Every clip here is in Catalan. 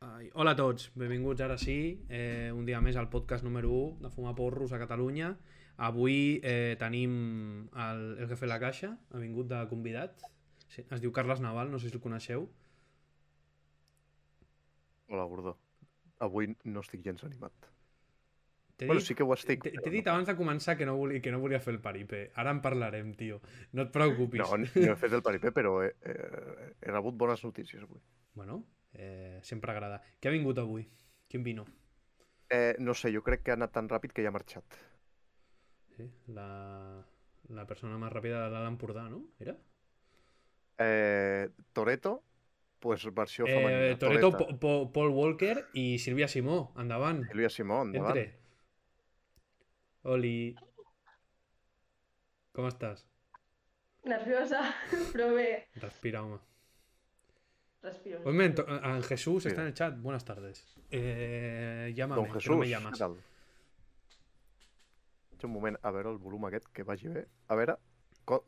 Ai, hola a tots, benvinguts ara sí, eh, un dia més al podcast número 1 de Fumar Porros a Catalunya. Avui eh, tenim el, el jefe de la caixa, ha vingut de convidat, sí, es diu Carles Naval, no sé si el coneixeu. Hola, Gordó. Avui no estic gens animat. T'he Bueno, dit- sí que ho estic. T'he dit abans de començar que no, volia, que no volia fer el paripé. Ara en parlarem, tio. No et preocupis. No, no he fet el paripé, però he, he, he rebut bones notícies avui. Bueno, eh, sempre agrada. Què ha vingut avui? Quin vino? Eh, no sé, jo crec que ha anat tan ràpid que ja ha marxat. Sí, la, la persona més ràpida de l'Alt Empordà, no? Era? Eh, Toreto, pues versió Eh, femenina. Toreto, Toreta. Po- Po- Paul Walker i Sílvia Simó. Endavant. Sílvia Simó, endavant. Entre. Oli. Com estàs? Nerviosa, però bé. Respira, home. Respiro. Pues miren, to- en Jesús está en el chat. Buenas tardes. Eh, llámame, Don que no Jesús, me què llamas. tal? Un moment, a veure el volum aquest, que vagi bé. A veure,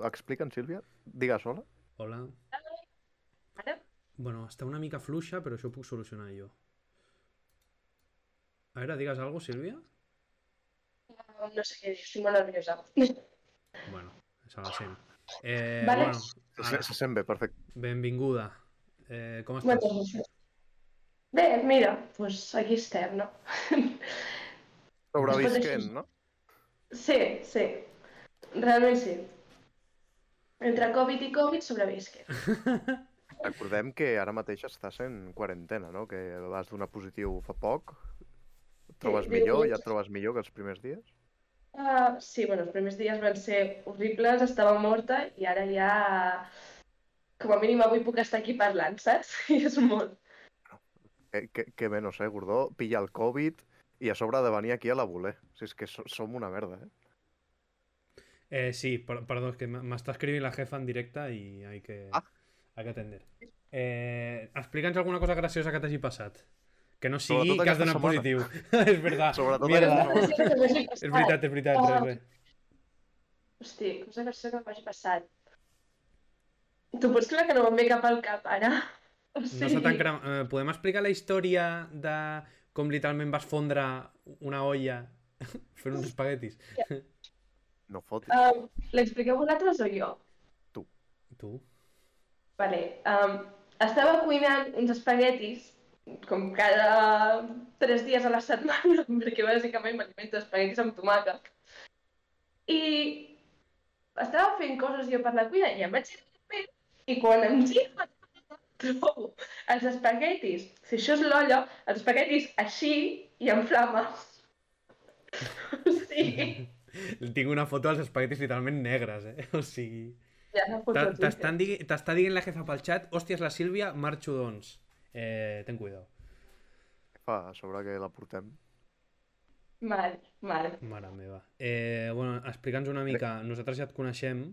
explica'm, Sílvia, digues hola. Hola. Ara? Bueno, està una mica fluixa, però això ho puc solucionar jo. A veure, digues algo, Sílvia? No sé què dir, estic molt nerviosa. Bueno, se la sent. Eh, Vale. bueno, Se, ara, se sent bé, perfecte. benvinguda. Eh, com estàs? Moltes gràcies. Bé, mira, doncs aquí estem, no? Sobrevisquent, no? Sí, sí. Realment sí. Entre Covid i Covid sobrevisque. Recordem que ara mateix estàs en quarantena, no? Que vas donar positiu fa poc. Et trobes Sí, millor? Ja et trobes millor que els primers dies? Uh, sí, bueno, els primers dies van ser horribles, estava morta i ara ja... Com a mínim avui puc estar aquí parlant, saps? I és molt. Que, que, que bé, no sé, Gordó, pilla el Covid i a sobre de venir aquí a la voler. Si és que so, som una merda, eh? Eh, sí, per- perdó, es que me me está escribiendo la jefa en directa y hay que, Ah. hay que atender. Eh, Explica'ns alguna cosa graciosa que t'hagi passat. Que no sigui que has donat setmana. positiu. és veritat. Sobretot Mierda. aquesta setmana. És veritat, és veritat. Ah. Res, res. Hosti, cosa que sé que m'hagi passat. Tu pots creure que no me'n ve cap al cap, ara? O No sé tan cram... podem explicar la història de com literalment vas fondre una olla fent uns espaguetis? No fotis. Um, L'expliqueu vosaltres o jo? Tu? Vale. Um, estava cuinant uns espaguetis com cada tres dies a la setmana, perquè bàsicament m'alimento d'espaguetis amb tomàquet. I estava fent coses jo per la cuina i em vaig i quan em giro trobo els espaguetis, si això és l'olla, els espaguetis així i en flames. o sigui, Tinc una foto dels espaguetis literalment negres, eh? O sigui... ja T'estan digui- T'està dient la jefa pel xat hòsties, la Sílvia, marxo doncs. Eh, ten cuidado. Fa, a sobre que la portem. Mal, mal. Mare meva. Eh, bueno, explica'ns una mica. Nosaltres ja et coneixem,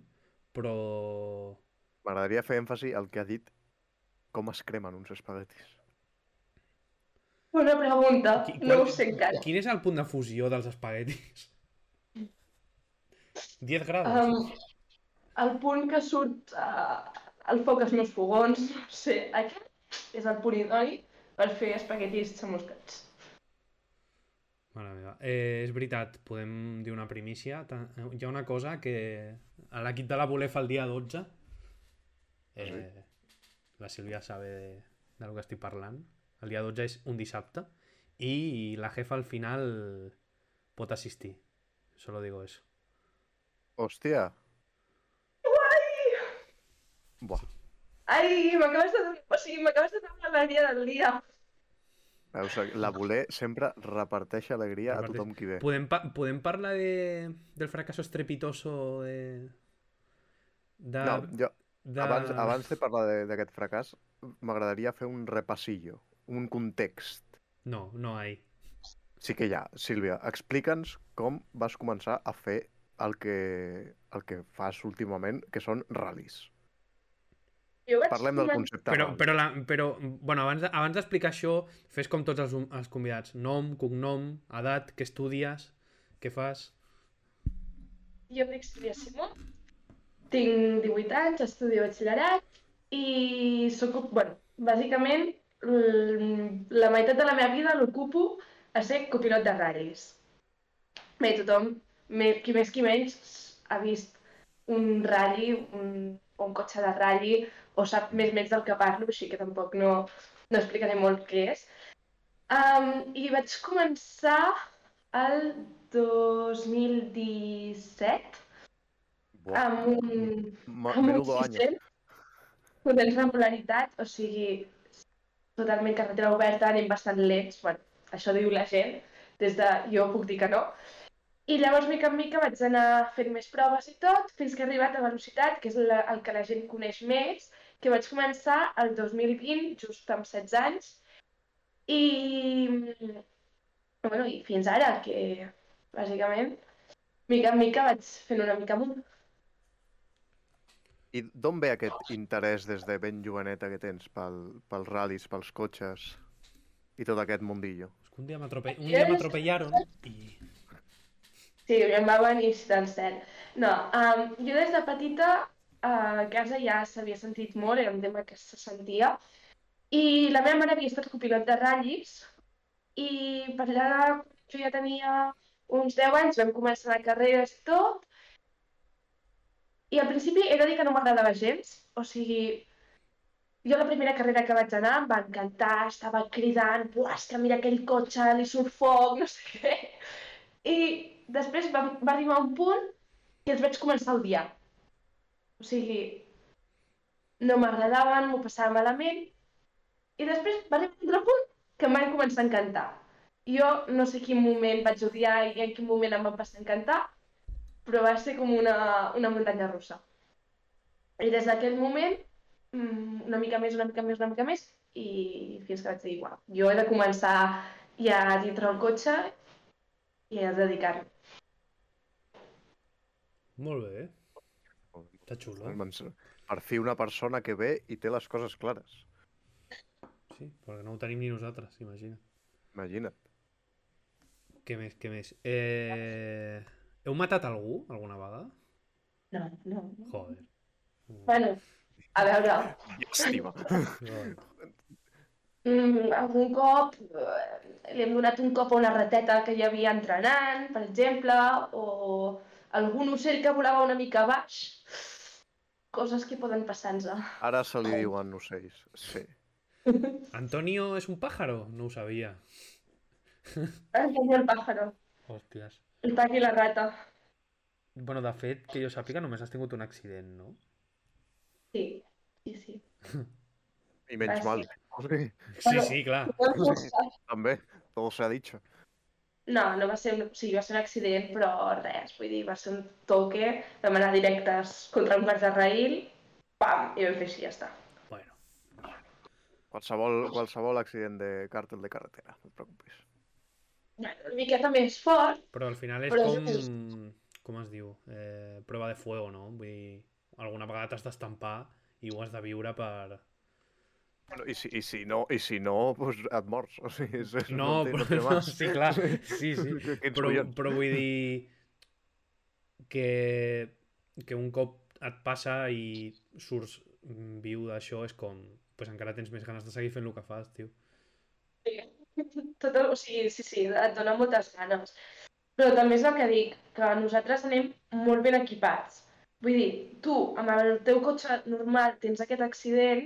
però... M'agradaria fer èmfasi al que ha dit com es cremen uns espaguetis. Bona pregunta, Qui- no qual- ho sé encara. Quin és el punt de fusió dels espaguetis? 10 graus? Um, el punt que surt uh, el foc als meus fogons, no sé, aquest és el punt idoni per fer espaguetis xamuscats. Mare meva. Eh, és veritat, podem dir una primícia. Ta- Hi ha una cosa que a l'equip de la Voler fa el dia 12. Eh, la Sílvia sabe de, de lo que estic parlant. El dia 12 és un dissabte. I la jefa al final pot assistir. Solo digo eso. Hòstia! Buah, Ai, m'acabes de donar, o sigui, m'acabes de donar l'alegria del dia. veus, la voler sempre reparteix alegria a Reparteix. tothom qui ve. Podem, pa podem parlar de, del fracaso estrepitoso de... de, No, jo, de... abans, abans de parlar de- d'aquest fracàs, m'agradaria fer un repassillo, un context. No, no hay. Sí que hi ha. Sílvia, explica'ns com vas començar a fer el que, el que fas últimament, que són ral·lis. Parlem del concepte Però, però, la, però bueno, abans, abans d'explicar això, fes com tots els, els convidats. Nom, cognom, edat, què estudies, què fas... Jo em dic Sílvia Simó, tinc 18 anys, estudio batxillerat i sóc, bueno, bàsicament la meitat de la meva vida l'ocupo a ser copilot de ral·lis. Bé, tothom, qui més qui menys, ha vist un rally, un, un cotxe de rally, o sap més menys del que parlo, així que tampoc no, no explicaré molt què és. Um, I vaig començar el 2017 Buah, amb un, ma- amb un menudo año. sistema potents regularitat, o sigui, totalment carretera oberta, anem bastant lents, bueno, això diu la gent, des de jo puc dir que no. I llavors, mica en mica, vaig anar fent més proves i tot, fins que he arribat a velocitat, que és la, el que la gent coneix més, que vaig començar el 2020, just amb 16 anys, i, bueno, i fins ara, que bàsicament, mica en mica vaig fent una mica amunt. I d'on ve aquest interès des de ben joveneta que tens pel, pels ral·lis, pels cotxes i tot aquest mundillo? És que un dia m'atrope- un dia m'atropellaron i... Sí, em va venir cert. No, um, jo des de petita a casa ja s'havia sentit molt, era un tema que se sentia, i la meva mare havia estat copilot de ratllis, i per allà, jo ja tenia uns 10 anys, vam començar a carreres i tot, i al principi he de dir que no m'agradava gens, o sigui, jo la primera carrera que vaig anar em va encantar, estava cridant, buah, és que mira aquell cotxe, li surt foc, no sé què. I després va, va arribar un punt que els vaig començar a odiar. O sigui, no m'agradaven, m'ho passava malament, i després va arribar un altre punt que em van començar a encantar. Jo no sé quin moment vaig odiar i en quin moment em van passar a encantar, però va ser com una, una muntanya russa. I des d'aquell moment, mm, una mica més, una mica més, una mica més, i fins que vaig dir, uau, jo he de començar ja a dintre el cotxe i a dedicar-me. Molt bé. Està xulo. Per fi una persona que ve i té les coses clares. Sí, perquè no ho tenim ni nosaltres, imagina. Imagina't. Què més, què més? Eh... Heu matat algú alguna vegada? No, no. Joder. Bueno, a veure, Llàstima. Mm, algun cop eh, li hem donat un cop a una rateta que hi havia entrenant, per exemple, o algun ocell que volava una mica baix. Coses que poden passar-nos. Ara se li diuen ocells. Sí. Antonio és un pájaro? No ho sabia. Antonio el pájaro, Hòsties. El pack i la rata. Bueno, de fet, que jo sàpiga, només has tingut un accident, no? Sí, sí, sí. I menys Ah, mal. Sí, Sí, sí, clar. també. Todo se ha dicho. No, no va ser un, o sigui, va ser un accident, però res, vull dir, va ser un toque, vam anar directes contra un guard de raïl, pam, i vam fer així, ja està. Bueno, Qualsevol, qualsevol accident de càrtel de carretera, no et preocupis. Una miqueta més fort, però al final és com... és- Com es diu? Eh, prova de fuego, no? Vull dir, alguna vegada t'has d'estampar i ho has de viure per... Bueno, i, si, I si no, i si no pues et mors. O sigui, és, és, No, té- però, no, más. sí, clar, sí, sí. Però, però vull dir que, que un cop et passa i surts viu d'això és com... Pues encara tens més ganes de seguir fent el que fas, tio. Tot el, o sigui, sí, sí, et dona moltes ganes. Però també és el que dic, que nosaltres anem molt ben equipats. Vull dir, tu amb el teu cotxe normal tens aquest accident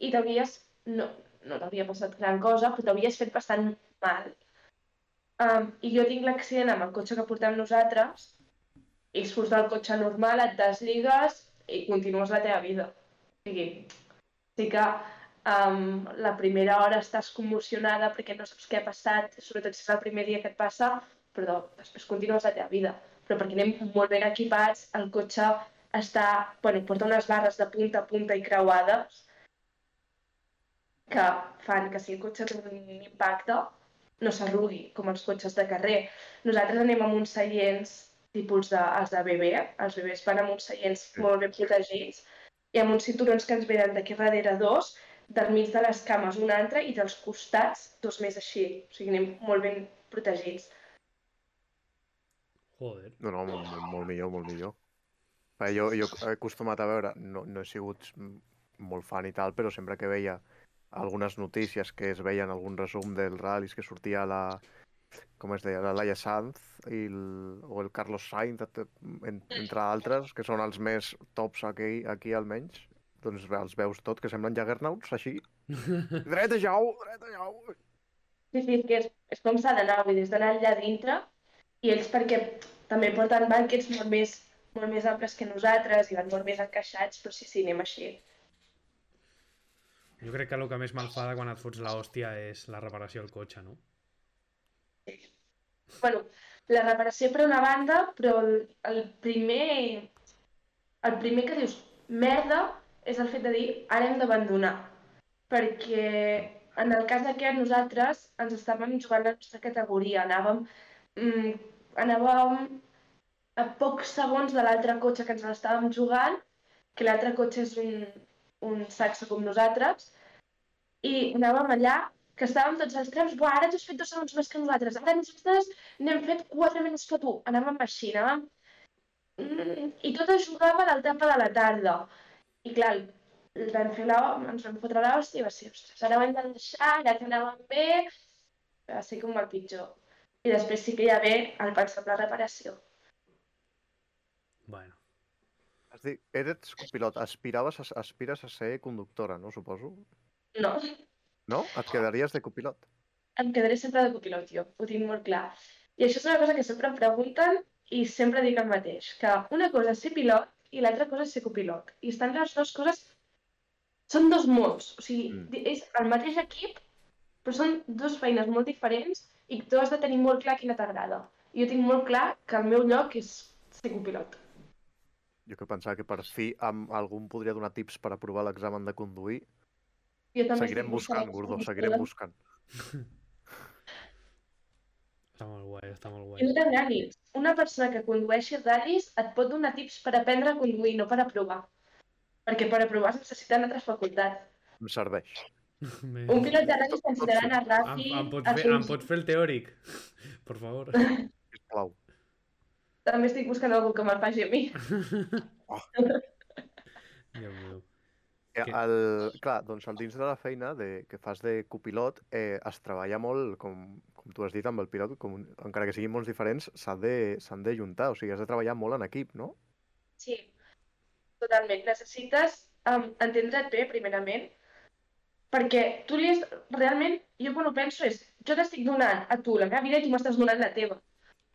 i t'hauries, no, no t'hauria passat gran cosa, però t'hauries fet bastant mal. Um, I jo tinc l'accident amb el cotxe que portem nosaltres i surts del cotxe normal, et desligues i continues la teva vida. O sigui, sí que um, la primera hora estàs commocionada perquè no saps què ha passat, sobretot si és el primer dia que et passa, però després continues la teva vida. Però perquè anem molt ben equipats, el cotxe està, bueno, porta unes barres de punta a punta i creuades que fan que si el cotxe té un impacte no s'arrugui, com els cotxes de carrer. Nosaltres anem amb uns seients tipus de, els de bebè, els bebès van amb uns seients molt ben protegits i amb uns cinturons que ens venen d'aquí darrere dos, del mig de les cames un altre i dels costats dos més així. O sigui, anem molt ben protegits. Joder. No, no, molt, molt, molt millor, molt millor. Perquè jo, jo he acostumat a veure, no, no he sigut molt fan i tal, però sempre que veia algunes notícies que es veien, algun resum dels ral·lis que sortia la, com es deia, la Laia Sanz i el, o el Carlos Sainz, entre altres, que són els més tops aquí, aquí almenys, doncs els veus tot, que semblen Jaggernauts, així. Dreta jau, dreta jau. Sí, sí, és que és, és com s'ha d'anar, vull dir, és d'anar allà dintre i ells perquè també porten bànquets molt més, molt més amples que nosaltres i van molt més encaixats, però sí, sí, anem així. Jo crec que el que més m'enfada quan et fots l'hòstia és la reparació del cotxe, no? bueno, la reparació per una banda, però el, el primer el primer que dius merda és el fet de dir ara hem d'abandonar. Perquè en el cas d'aquest nosaltres ens estàvem jugant la nostra categoria, anàvem, mm, anàvem a pocs segons de l'altre cotxe que ens l'estàvem jugant, que l'altre cotxe és un, un saxo com nosaltres, i anàvem allà que estàvem tots els tres, buah, ara tu has fet dos segons més que nosaltres, ara nosaltres n'hem fet quatre menys que tu. Anàvem així, anàvem... Mm, I tot es jugava a l'etapa de la tarda. I clar, el vam fer la, ens vam fotre l'hòstia i va ser, ostres, ara ho hem de deixar, ara que anàvem bé, va ser com el pitjor. I després sí que hi ha bé el pensar en la reparació. Bueno, Has dit, eres copilot, aspiraves a, aspires a ser conductora, no, suposo? No, No? Et quedaries de copilot? em quedaré sempre de copilot jo, ho tinc molt clar. I això és una cosa que sempre em pregunten i sempre dic el mateix, que una cosa és ser pilot i l'altra cosa és ser copilot. I estan les dues coses... Són dos mons, o sigui, Mm. és el mateix equip, però són dues feines molt diferents i tu has de tenir molt clar quina t'agrada. I jo tinc molt clar que el meu lloc és ser copilot. Jo que pensava que per fi amb algú em podria donar tips per aprovar l'examen de conduir. Jo també Seguirem buscant, Gordó, seguirem buscant. està molt guai, està molt I guai. no t'enganis, una persona que condueixi ral·lis et pot donar tips per aprendre a conduir, no per aprovar. Perquè per aprovar es necessiten altres facultats. Em serveix. Un pilot de ral·lis considera anar Em, ràpid... em, pots a fer, em pots fer el teòric? Per favor. Sisplau. També estic buscant algú que me'l faci a mi. Déu meu. Que- El, clar, doncs al dins de la feina de, que fas de copilot eh, es treballa molt, com, com tu has dit, amb el pilot, com, encara que siguin molts diferents, s'han de, s'han de juntar, o sigui, has de treballar molt en equip, no? Sí, totalment. Necessites um, entendre't bé, primerament, perquè tu li has... Realment, jo quan ho penso és, jo t'estic donant a tu la meva vida i tu m'estàs donant la teva.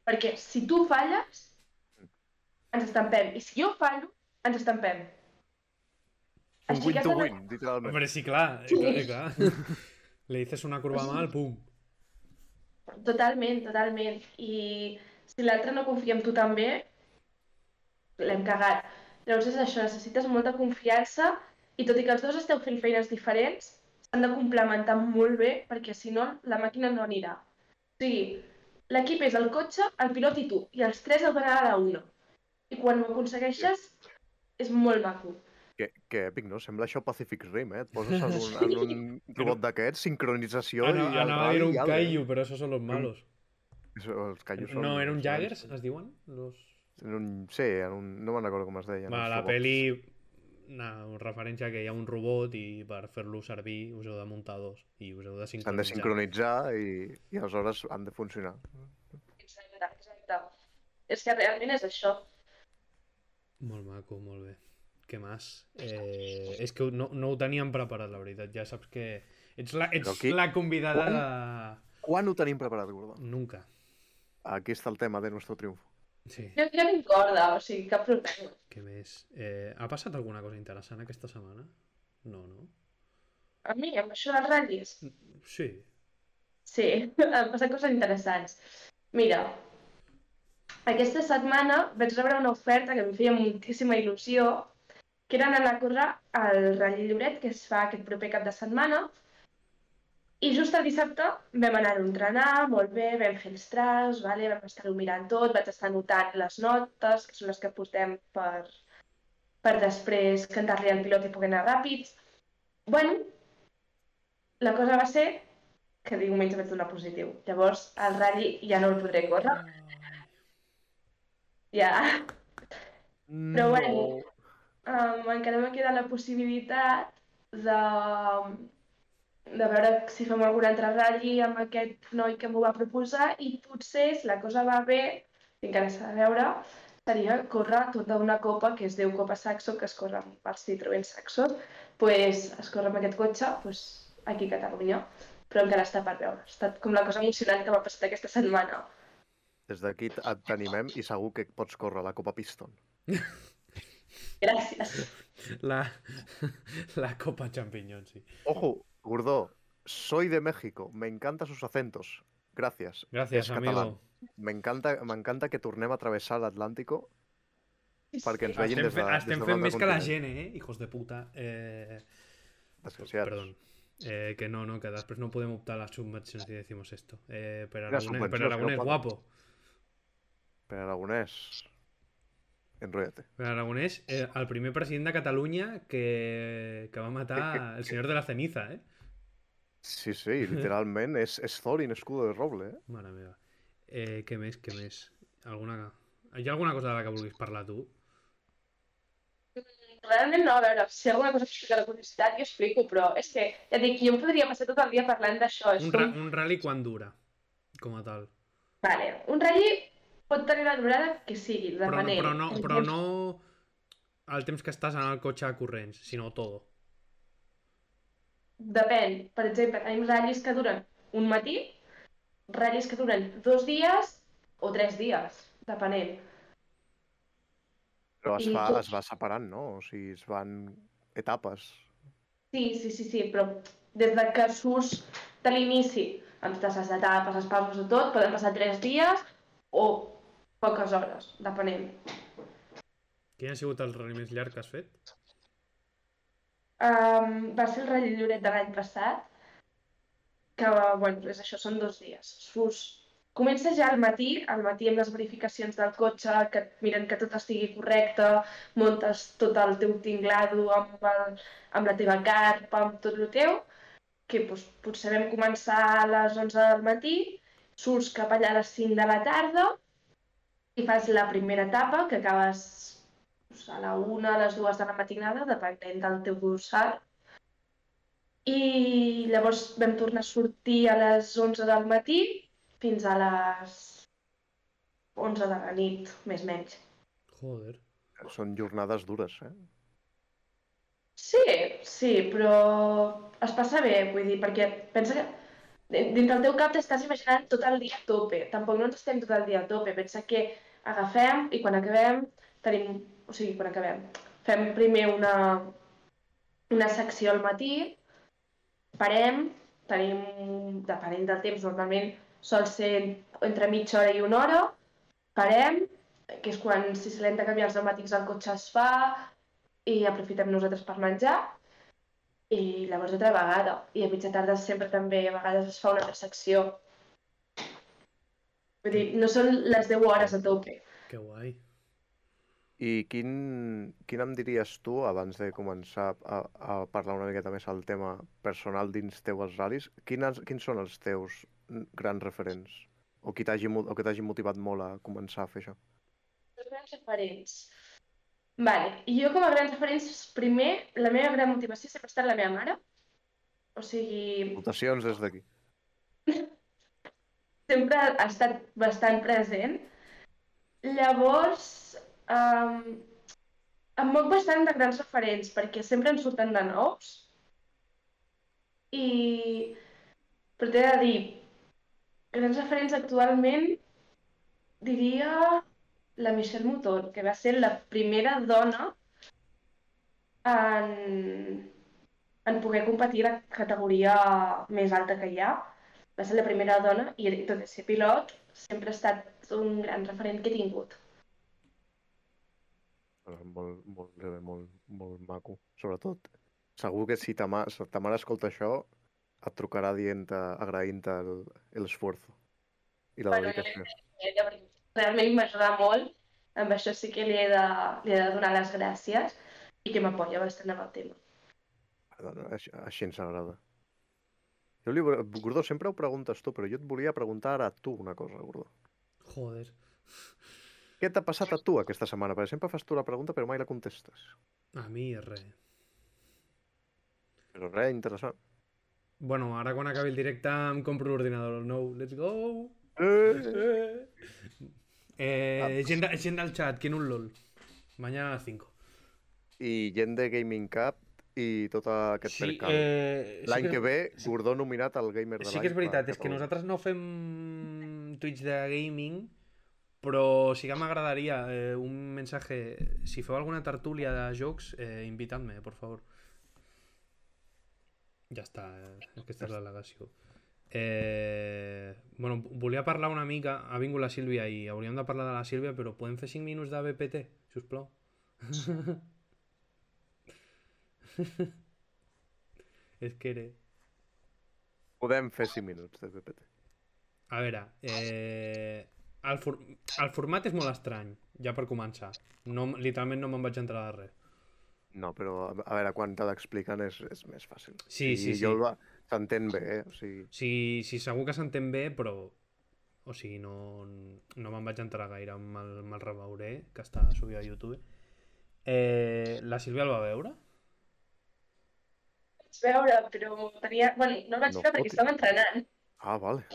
Perquè si tu falles, ens estampem. I si jo fallo, ens estampem. Un has de- win-to-win, literalment. Hombre, sí, clar, Sí. clar, clar. Le dices una curva mal, pum. Totalment, totalment. I si l'altre no confia en tu també, l'hem cagat. Llavors és això, necessites molta confiança i tot i que els dos esteu fent feines diferents, s'han de complementar molt bé perquè si no la màquina no anirà. O sigui, l'equip és el cotxe, el pilot i tu, i els tres heu d'anar a la una. I quan ho aconsegueixes, és molt maco. Que, que èpic, no? Sembla això Pacific Rim, eh? Et poses en un, en un robot d'aquests, sincronització Ana- i el Anava a dir rally un. Kaiju, però esos son los malos. Eso, els Kaijus són... No, eren són- Jaggers, es diuen? Los... En un, sí, en un, no me'n recordo com es deien. Va, la robots. peli, una referència que hi ha un robot i per fer-lo servir us heu de muntar dos i us heu de S'han de sincronitzar. sincronitzar i, i aleshores han de funcionar. Exacte, exacte. És que realment és això. Molt maco, molt bé. Què més? Eh, és que no, no ho teníem preparat, la veritat. Ja saps que ets la, ets aquí- la convidada Quan? de... Quan ho tenim preparat, Gordó? Nunca. Aquí està el tema de nuestro triunfo. Sí, Jo, jo tinc corda, o sigui, cap problema. què més? Eh, ha passat alguna cosa interessant aquesta setmana? No, no? A mi, amb això dels ratllis, Sí. sí, han passat coses interessants. Mira, aquesta setmana vaig rebre una oferta que em feia moltíssima il·lusió, que era anar a córrer al Rally Lloret, que es fa aquest proper cap de setmana, i just el dissabte vam anar a entrenar, molt bé, vam fer els traç, vale? vam estar-ho mirant tot, vaig estar anotant les notes, que són les que portem per, per després cantar-li al pilot i poder anar ràpids. Bueno, la cosa va ser que diumenge vaig donar positiu. Llavors, el rally ja no el podré córrer. Ja. Però bueno, um, encara me queda la possibilitat de, de veure si fem algun altre ratll amb aquest noi que m'ho va proposar i potser, si la cosa va bé, encara s'ha de veure, seria córrer tota una copa que es diu Copa Saxo, que es corre amb el Citroën Saxo, pues, es corre amb aquest cotxe pues, aquí a Catalunya, però encara està per veure. Ha estat com la cosa emocionant que m'ha passat aquesta setmana. Des d'aquí et t'animem i segur que pots córrer la Copa Piston. Gràcies. La, la copa champiñón, sí. Ojo, Gurdó, soy de México, me encantan sus acentos. Gracias. És català. amigo. M'encanta m'encanta que tornem a travessar l'Atlàntico perquè ens Sí. vegin des de, estem fent altre més que la gent, eh? Hijos de puta. Eh... Desgraciats. Perdón. Eh, que no, no, que després no podem optar a las si decimos esto. Eh, per Mira, Aragonès, per subvencions, que no Aragonès poden. guapo. Per Aragonès, enrotllate. Per Aragonès, eh, el primer president de Catalunya que, que va matar el senyor de la ceniza, eh? Sí, sí, literalment és, és Thorin, escudo de roble, eh? Mare meva. Eh, què més, què més? Alguna... Hi ha alguna cosa de la que vulguis parlar tu? Realment no, a veure, si hi ha alguna cosa que explica la curiositat, jo explico, però és que, ja dic, jo em podria passar tot el dia parlant d'això. És Un, com... un rally quan dura, com a tal. Vale, un ratll pot tenir la durada que sigui, Però, no- depenent. però, no, però temps- no el temps que estàs en el cotxe a corrents, sinó todo. Depèn. Per exemple, tenim ratllis que duren un matí, ratllis que duren dos dies o tres dies, depenent. Però es I va, es va separant, no? O sigui, es van etapes. Sí, sí, sí, sí, però des de que surts de l'inici, amb totes les etapes, les pauses i tot, poden passar tres dies o poques hores, depenent. Quin ha sigut el rally més llarg que has fet? Um, va ser el Rally Lloret de l'any passat, que, bueno, és això, són dos dies. Surts, comença ja al matí, al matí amb les verificacions del cotxe, que miren que tot estigui correcte, muntes tot el teu tinglado amb, el, amb la teva carpa, amb tot el teu, que doncs, potser vam començar a les 11 del matí, surts cap allà a les 5 de la tarda i fas la primera etapa, que acabes doncs, a la una, a les dues de la matinada, depenent del teu dorsal. I llavors vam tornar a sortir a les 11 del matí fins a les 11 de la nit, més o menys. Joder. Són jornades dures, eh? Sí, sí, però es passa bé, vull dir, perquè pensa que dintre el teu cap t'estàs imaginant tot el dia a tope. Tampoc no ens estem tot el dia a tope. Pensa que agafem i quan acabem tenim... O sigui, quan acabem, fem primer una, una secció al matí, parem, tenim, depenent del temps, normalment sol ser entre mitja hora i una hora, parem, que és quan si se l'hem de canviar els pneumàtics al cotxe es fa, i aprofitem nosaltres per menjar, i llavors altra vegada. I a mitja tarda sempre també a vegades es fa una altra secció. Vull dir, no són les 10 hores a tope. Que guai. I quin, quin em diries tu, abans de començar a, a parlar una miqueta més al tema personal dins teu als ral·lis, quines, quins són els teus grans referents? O qui t'hagi motivat molt a començar a fer això? Els grans referents. Vale, i jo com a grans referents, primer, la meva gran motivació sempre ha estat la meva mare. O sigui, Votacions des d'aquí. sempre ha estat bastant present. Llavors, um, em moc bastant de grans referents, perquè sempre en surten de nous. I, però t'he de dir, grans referents actualment, diria la Michelle Motor, que va ser la primera dona en, en poder competir a la categoria més alta que hi ha. Va ser la primera dona i tot i ser pilot sempre ha estat un gran referent que he tingut. Molt, molt, bé, molt, molt maco. Sobretot, segur que si ta, ma, si ta mare escolta això, et trucarà dient agraint-te el- l'esforço i la Bueno, dedicació. Ella realment m'ajuda molt, amb això sí que li he de, li he de donar les gràcies i que m'apoya bastant amb el tema. Perdona, així, així ens agrada. Jo li, Gordó, sempre ho preguntes tu, però jo et volia preguntar ara a tu una cosa, Gordó. Joder. Què t'ha passat a tu aquesta setmana? Perquè sempre fas tu la pregunta però mai la contestes. A mi res. Però res interessant. Bueno, ara quan acabi el directe em compro l'ordinador nou. Let's go! Eh! Eh, gent, de, gent del chat, ¿quién un LOL? Mañana a las 5. I gent de Gaming Cup i tot aquest Sí, percal. eh, L'any sí que ve, Gordó nominat al Gamer de Sí l'any que és veritat, és que nosaltres no fem Twitch de gaming, però sí que m'agradaria eh, un mensatge... Si feu alguna tertúlia de jocs, eh, invita'm-me, por favor. Ja està, eh, aquesta és l'al·legació. Eh, bueno, volia parlar una mica, ha vingut la Sílvia i hauríem de parlar de la Sílvia, però podem fer 5 minuts de BPT, si us plau? és que era... Podem fer 5 minuts de PPT. A veure, eh, el, for el format és molt estrany, ja per començar. No, literalment no me'n vaig entrar de res. No, però a a veure, quan te l'expliquen és, és més fàcil. Sí, sí, sí. Jo el va- s'entén bé, eh? O sigui, Sí, sí, segur que s'entén bé, però... O sigui, no, no me'n vaig entrar gaire, me'l me reveuré, que està subit a YouTube. Eh, la Sílvia el va veure? Vaig veure, però tenia... Bueno, no el vaig No veure perquè estava entrenant, ah, vale.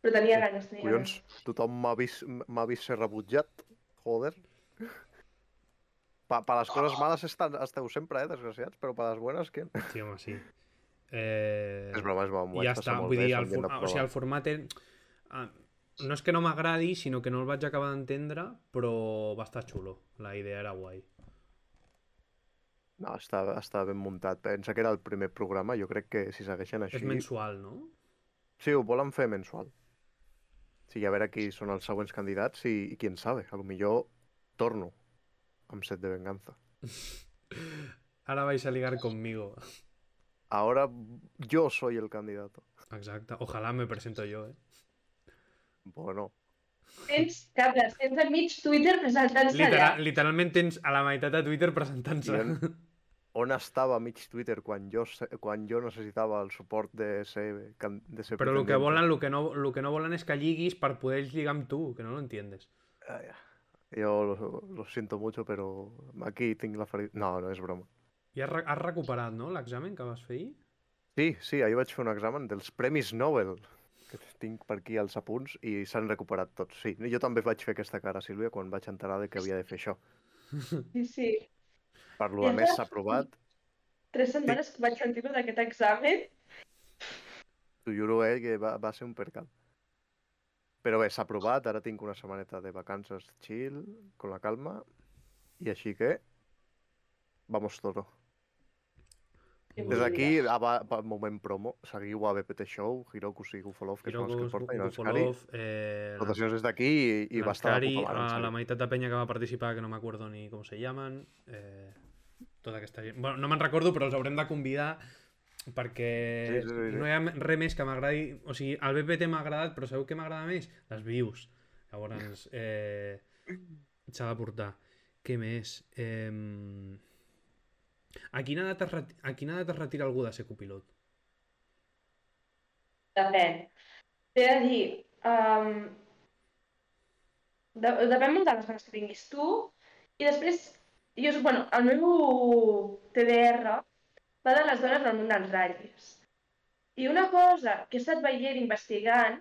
però tenia ganes. Tenia Collons, tothom m'ha vist, m'ha vist ser rebutjat. Joder. Pa, pa les coses males estan, esteu sempre, eh, desgraciats, però pa les bones, què? Sí, home, sí. Eh, És broma, és broma. ja està, vull bé, dir, el, for... de o sigui, el format... És... Ah, no és que no m'agradi, sinó que no el vaig acabar d'entendre, però va estar xulo. La idea era guai. No, està, està ben muntat. Pensa que era el primer programa, jo crec que si segueixen així... És mensual, no? Sí, ho volen fer mensual. Sí, a veure qui són els següents candidats i, i qui en sabe. A lo millor torno amb set de venganza. Ara vais a ligar conmigo. Ahora yo soy el candidato. Exacte. Ojalá me presento yo, eh? Bueno, Tens, Carles, tens a mig Twitter presentant-se allà. Literal, literalment tens a la meitat de Twitter presentant-se. On estava mig Twitter quan jo, quan jo necessitava el suport de ser, de ser Però el que volen, el que, no, el que no volen és que lliguis per poder lligar amb tu, que no lo entiendes. Ah, ja. Jo lo, lo siento mucho, però aquí tinc la ferida... No, no és broma. I has, re- has recuperat, no, l'examen que vas fer ahir? Sí, sí, ahir vaig fer un examen dels Premis Nobel, que tinc per aquí els apunts, i s'han recuperat tots. Sí, jo també vaig fer aquesta cara, Sílvia, quan vaig enterar de que havia de fer això. Sí, sí. Per lo més s'ha aprovat, Tres setmanes que vaig sentir d'aquest examen. t'ho juro, eh, que va, va ser un percal. Però bé, s'ha aprovat, ara tinc una setmaneta de vacances chill, con la calma, i així que... Vamos toro. Des d'aquí, pa- moment promo, seguiu a BPT Show, Hiroku i Gufolov, que són els que porten, i. Gufolov, eh, Votacions des d'aquí i, i va estar en a la meitat de penya que va participar, que no m'acuerdo ni com se llaman, eh, tota aquesta gent. Bueno, no me'n recordo, però els haurem de convidar perquè Sí, sí, sí, sí. no hi ha res més que m'agradi... O sigui, el BPT m'ha agradat, però sabeu què m'agrada més? Les views. Llavors, eh, s'ha de portar. Què més? Eh, a, quina edat es reti... a quina edat es retira algú de ser copilot? Depèn. T'he de dir, um, de, depèn molt de les ganes que tinguis tu, i després, jo, bueno, el meu TDR va de les dones del món dels ratllis. I una cosa que he estat veient, investigant,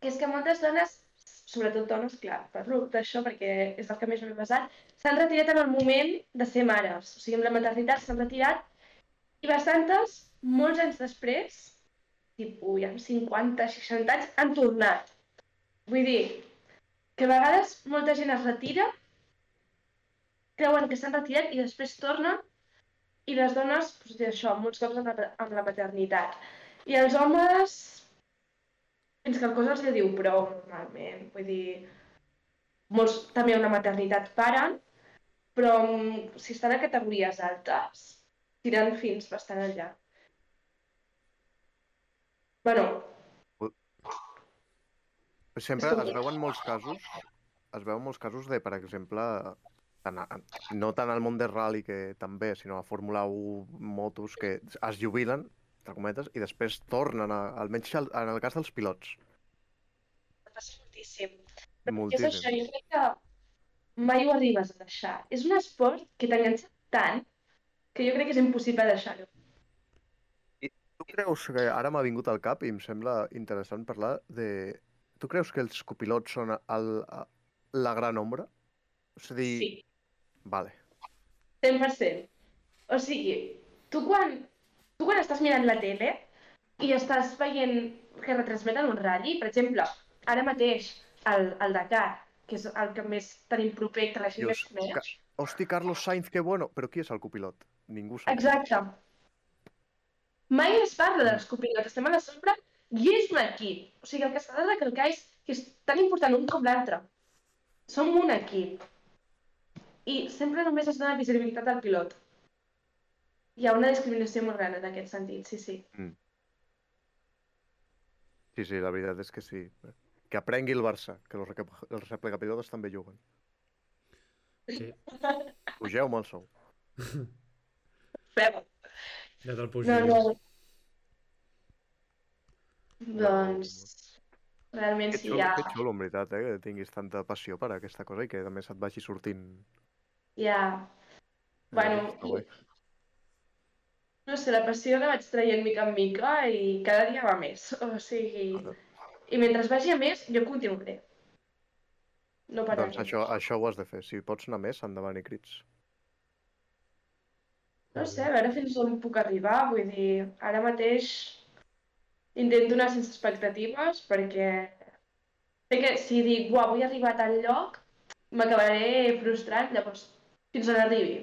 que és que moltes dones, sobretot dones, clar, parlo d'això perquè és el que més m'he basat, s'han retirat en el moment de ser mares. O sigui, amb la maternitat s'han retirat i bastantes, molts anys després, tipus, ja amb 50, 60 anys, han tornat. Vull dir, que a vegades molta gent es retira, creuen que s'han retirat i després tornen, i les dones, doncs, això, molts cops amb la, amb la maternitat. I els homes, fins que el cos els diu prou, normalment. Vull dir, molts també una maternitat paren, però mm, si estan a categories altes, tiren fins bastant enllà. Bueno, Sempre es veuen molts casos, es veuen molts casos de, per exemple, tant a, no tant al món de rally que també, sinó a Fórmula 1, motos, que es jubilen, entre cometes, i després tornen, a, almenys al- en el cas dels pilots. passa moltíssim. És això, Moltíssim. jo crec que mai ho arribes a deixar. És un esport que t'enganxa tant que jo crec que és impossible deixar-ho. Tu creus que ara m'ha vingut al cap i em sembla interessant parlar de... Tu creus que els copilots són el, la gran ombra? És a dir... Sí, Vale. 100%. O sigui, tu quan, tu quan estàs mirant la tele i estàs veient que retransmeten un ratll, per exemple, ara mateix el, el Dakar, que és el que més tenim proper, que la gent més coneix. Ca- Hosti, Carlos Sainz, que bueno. Però qui és el copilot? Ningú sap. Exacte. Mai es parla dels copilots, estem a la sombra i és un equip. O sigui, el que s'ha de recalcar és que és tan important un com l'altre. Som un equip. I sempre només es dona visibilitat al pilot. Hi ha una discriminació molt gran en aquest sentit, sí, sí. Sí, sí, la veritat és que sí. Que aprengui el Barça, que els, recap- els replegapilotes també juguen. Sí, Pugeu-me el sou. Fem. ja te'l No, pujaries. no. Doncs, realment Que sí, xulo, ha, que xulo, en veritat, eh, que tinguis tanta passió per aquesta cosa i que a més et vagi sortint... hi ha... Bueno. No sé, la passió la vaig traient mica en mica i cada dia va més. O sigui, i mentre vagi a més, jo continuaré. No pararé. Doncs això, això ho has de fer. Si pots anar més, endavant i crits. No sé, a veure fins on puc arribar. Vull dir, ara mateix intento anar sense expectatives perquè sé que si dic, buah, vull arribar a tal lloc, m'acabaré frustrant, llavors, fins on arribi.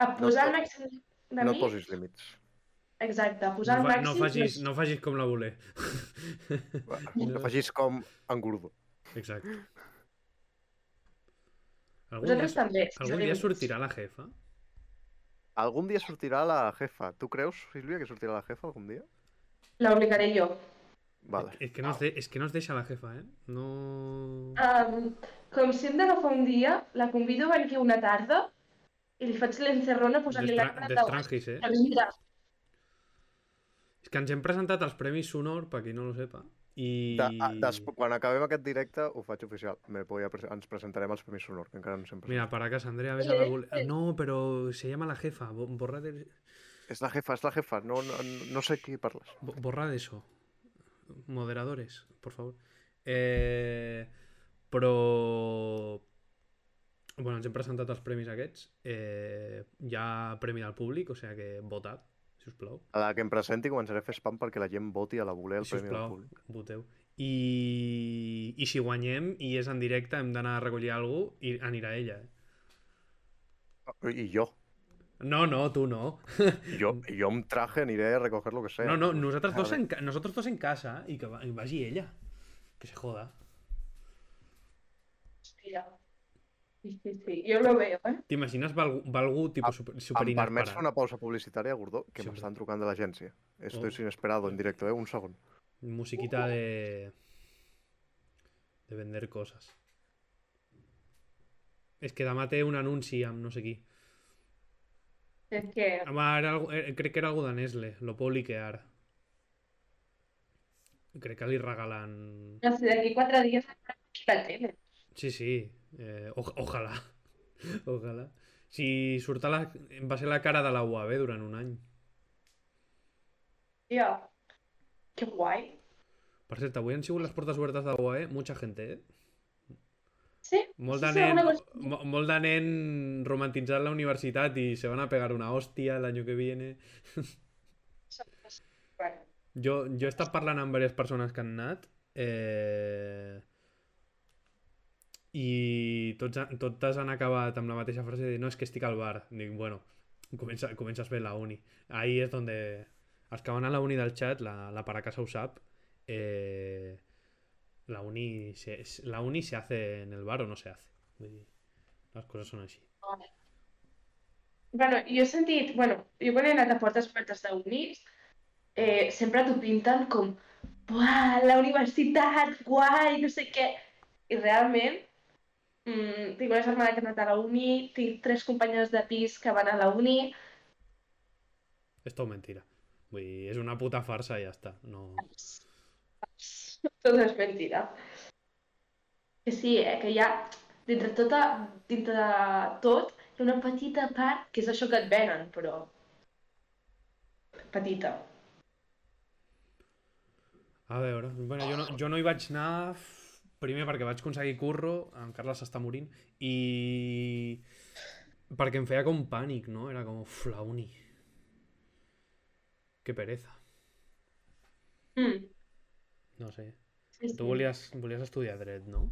A posar el pot- màxim de No mi... posis límits. Exacte, posar No, el fa, màxim... no, facis, no facis com la voler. No facis com en Gurdo. Exacte. Algun Vosaltres dia, també. algun dia sortirà la jefa? Algun dia sortirà la jefa. Tu creus, Sílvia, que sortirà la jefa algun dia? L'obligaré jo. Vale. És que, no es de, és que no es deixa la jefa, eh? No... Um, com si hem d'agafar un dia, la convido a venir aquí una tarda i li faig l'encerrona la D'estra- cara de D'estrangis, eh? Mira, És que ens hem presentat als Premis Sonor, per qui no lo sepa, i... De, a, des, quan acabem aquest directe ho faig oficial. Me voy a, ens presentarem als Premis Sonor, que encara no sempre. Mira, para casa, Andrea, ves a la Ah, No, pero se llama la jefa. bo- Borra de, És la jefa, és la jefa. No, no, no sé qui parles. bo- borra de eso. Moderadores, por favor. Eh, però... Bueno, ens hem presentat als premis aquests. Eh, hi ha premi del públic, o sigui que votat, si us plau. A la que em presenti començaré a fer spam perquè la gent voti a la voler el Si Premi del plau, Públic. voteu. I, I si guanyem i és en directe, hem d'anar a recollir alguna cosa i anirà ella. Eh? I jo. No, no, tu no. Jo, jo amb traje aniré a recoger lo que sea. No, no, nosotros dos, en, nosotros dos en casa y que va- vagi ella. Que se joda. Sí, sí, sí, jo lo veo, eh? ¿Te imaginas va algú, va algú tipo super, super Em permets inesperat? fer una pausa publicitària, Gordó? Que Sí, m'estan trucant de l'agència. Esto Oh. es inesperado en directo, eh? Un segon. Musiquita de... de vender cosas. És que demà té un anunci amb no sé qui. És que... Home, era algo, eh, crec que era algo de Nestle. Lo puedo liquear. Crec que li regalen... No sé, d'aquí quatre dies la tele. Sí, sí. Eh, oj- ojalà. ojalà. Si surt a la... va ser la cara de la UAB durant un any. Tia, que guai. Per cert, avui han sigut les portes obertes de la UAE, mucha gente, eh? Sí? Molt de Sí, sí, nen, cosa- mo- molt de nen romantitzant la universitat i se van a pegar una hòstia año que viene. Bueno, Jo, jo he estat parlant amb diverses persones que han anat eh... i tots, totes han acabat amb la mateixa frase de no, és que estic al bar. Dic, bueno, comença, comences bé la uni. Ahí és donde els que van a la uni del chat, la, la para casa ho sap, eh... la, uni se, la uni se hace en el bar o no se hace. Vull dir, les coses són així. bueno, jo he sentit... Bueno, jo quan he anat a portes obertes d'unis, eh, sempre t'ho pinten com Buah, la universitat, guai, no sé què. I realment, mm, tinc una germana que ha anat a la uni, tinc tres companyes de pis que van a la uni, És tot mentira. Vull dir, és una puta farsa i ja està. No... tot és mentida. Que sí, eh, que hi ha, dintre, tota, dintre de tot, hi ha una petita part que és això que et venen, però petita. A veure, bueno, jo, no, jo no hi vaig anar primer perquè vaig aconseguir curro, en Carles s'està morint, i perquè em feia com pànic, no? Era com, uf, la uni. Que pereza. Mm. Sí, No sé. sí. Tu volies, volies estudiar dret, no?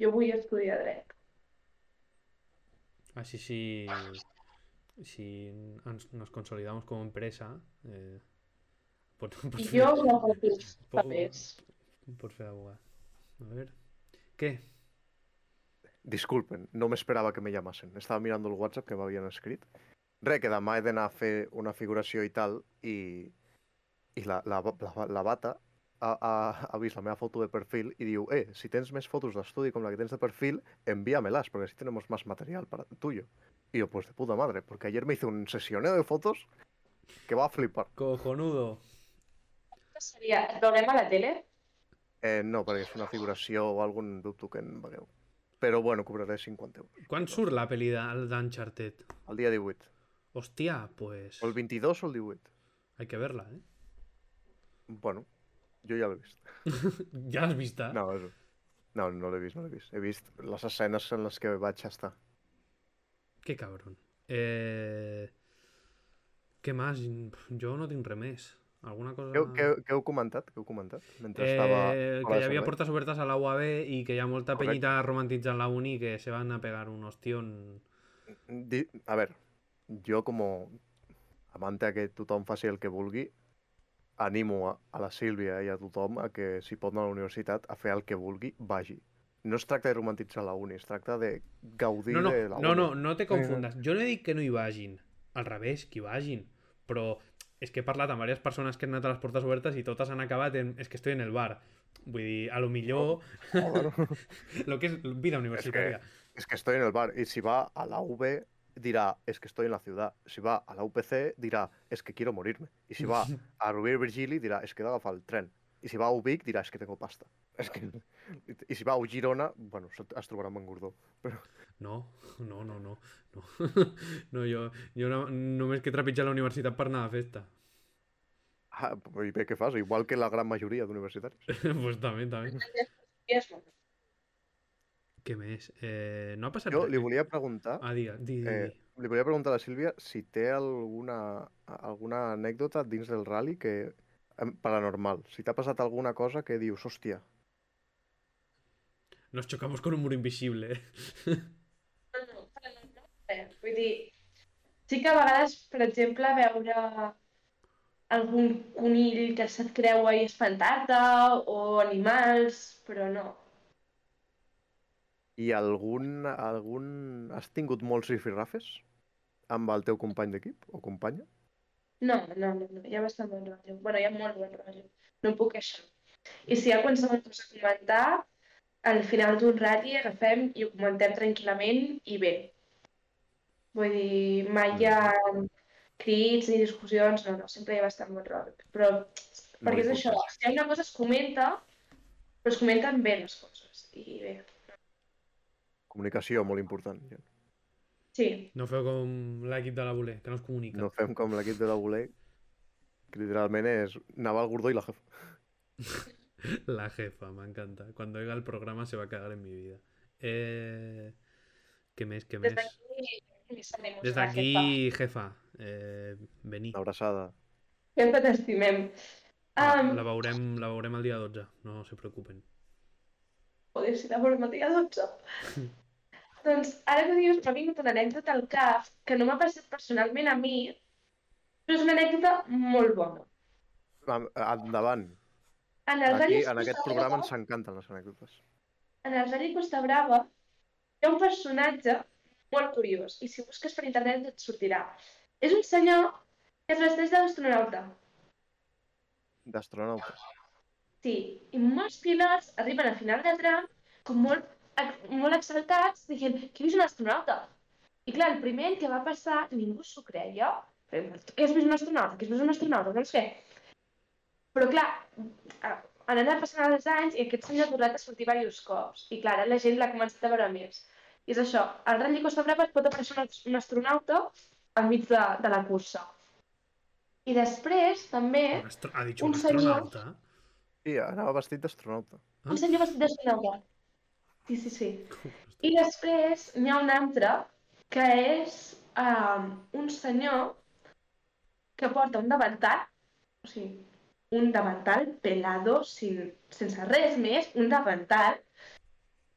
Jo vull estudiar dret. Així si, si ens, nos consolidamos como empresa, eh, pot, I pots, jo no papers. Fer abogat. A ver. Què? Disculpen, no m'esperava que me llamasen. Estava mirant el WhatsApp que m'havien escrit. Re, que demà he d'anar a fer una figuració i tal, i, i la, la, la, la bata ha, ha, ha vist la meva foto de perfil i diu, eh, si tens més fotos d'estudi com la que tens de perfil, envíamelas, porque así tenemos más material para tuyo. Y yo, pues de puta madre, porque ayer me hice un sesioneo de fotos que va a flipar. Cojonudo. Seria, et veurem a la tele? Eh, no, perquè és una figuració o algun dubto que en veureu. Però bueno, cobraré 50 euros. Quan surt la pel·li d'Uncharted? El dia 18. Hòstia, pues... O el 22 o el 18. Hay que verla, ¿eh? Bueno, jo ja l'he vist. Ja l'has vista? No, és... no, no l'he vist, no l'he vist. He vist les escenes en les que vaig estar. Qué cabrón. Eh... Què més? Jo no tinc res més. Alguna cosa... Què, què, què heu comentat? Què heu comentat? Mentre Eh, estava... que hi havia portes obertes a la UAB i que hi ha molta Correcte. peñita romantitzant la uni que se van a pegar un ostión. Di... A veure, jo com a amante que tothom faci el que vulgui, animo a, a la Sílvia i a tothom a que si pot anar a la universitat a fer el que vulgui, vagi. No es tracta de romantitzar la uni, es tracta de gaudir No, no, de la no, uni. no, no te confundas. Jo no he dit que no hi vagin. Al revés, que hi vagin. Però és que he parlat amb diverses persones que han anat a les portes obertes i totes han acabat en... És que estoy en el bar. Vull dir, a lo millor... Bueno. lo que és vida universitària. Es que estoy en el bar. Y si va a la UV, dirá, es que estoy en la ciudad. Si va a la UPC, dirá, es que quiero morirme. Y si va a Rubí Virgili, dirá, es que he d'agafar el tren. Y si va a Ubic, dirá, es que tengo pasta. Es que... Y si va a Girona, bueno, es trobarà amb en Gordó. Però... No, no, no, no. No, no jo, jo no, només que he trepitjat la universitat per anar a festa. Ah, I bé, què fas? Igual que la gran majoria d'universitaris. pues també, també. Què més? Eh, no ha passat Jo res? li volia preguntar, Ah, digue, di, di, eh, li volia preguntar a la Sílvia si té alguna, alguna anècdota dins del rally que paranormal. Si t'ha passat alguna cosa que dius, hòstia, Nos chocamos con un muro invisible. No, Vull dir, sí que a vegades, per exemple, veure algun conill que se't creua i espantar-te, o animals, però no. I algun, algun... Has tingut molts rifirrafes amb el teu company d'equip o companya? No, no, no, no, hi ha bastant bon rotllo. Bueno, hi ha molt bon rotllo. No em puc queixar. I si hi ha qualsevol cosa a comentar, al final d'un ratll agafem i ho comentem tranquil·lament i bé. Vull dir, mai hi ha crits ni discussions, no, no, sempre hi ha bastant bon rotllo. Però, perquè és això, si hi ha una cosa es comenta, però es comenten bé les coses. I bé, Comunicació, molt important. gent. Sí, No feu com l'equip de la Voler, que no es comunica. No fem com l'equip de la voler, que literalment és Naval Gordó i la jefa. La jefa, m'encanta. Cuando oiga el programa se va a cagar en mi vida. Eh... Què més, què des més? d'aquí mis ànimos Des a la d'aquí, jefa, eh, vení. Una abraçada. Sempre t'estimem. La, Um, la, veurem, la veurem el dia 12, no se preocupen. Joder, si la veurem el dia 12. doncs, ara que dius, m'ha vingut una anècdota al cap que no m'ha passat personalment a mi, però és una anècdota molt bona. Am- Endavant. En el Aquí, en aquest Costa programa Brava, ens encanten les anècdotes. en el Rally Costa Brava hi ha un personatge molt curiós i si busques per internet et sortirà. És un senyor que es vesteix d'astronauta. D'astronauta. Sí, i molts pilots arriben a final de tram com molt, molt exaltats dient que és un astronauta. I clar, el primer que va passar ningú s'ho creia. Què has vist un astronauta? Què has vist un astronauta? Doncs què? Però clar, han anat passant els anys i aquest senyor ha tornat a sortir diversos cops. I clar, la gent l'ha començat a veure més. I és això, al Rally Costa Brava es pot aparèixer un, un astronauta enmig de, de la cursa. I després, també, Un. Ha dit Un un senyor. astronauta. Sí, anava vestit d'astronauta. un senyor vestit d'astronauta. Sí, sí, sí. I després n'hi ha un altre que és um, un senyor que porta un davantal, o sigui, un davantal pelado, sin, sense res més, un davantal,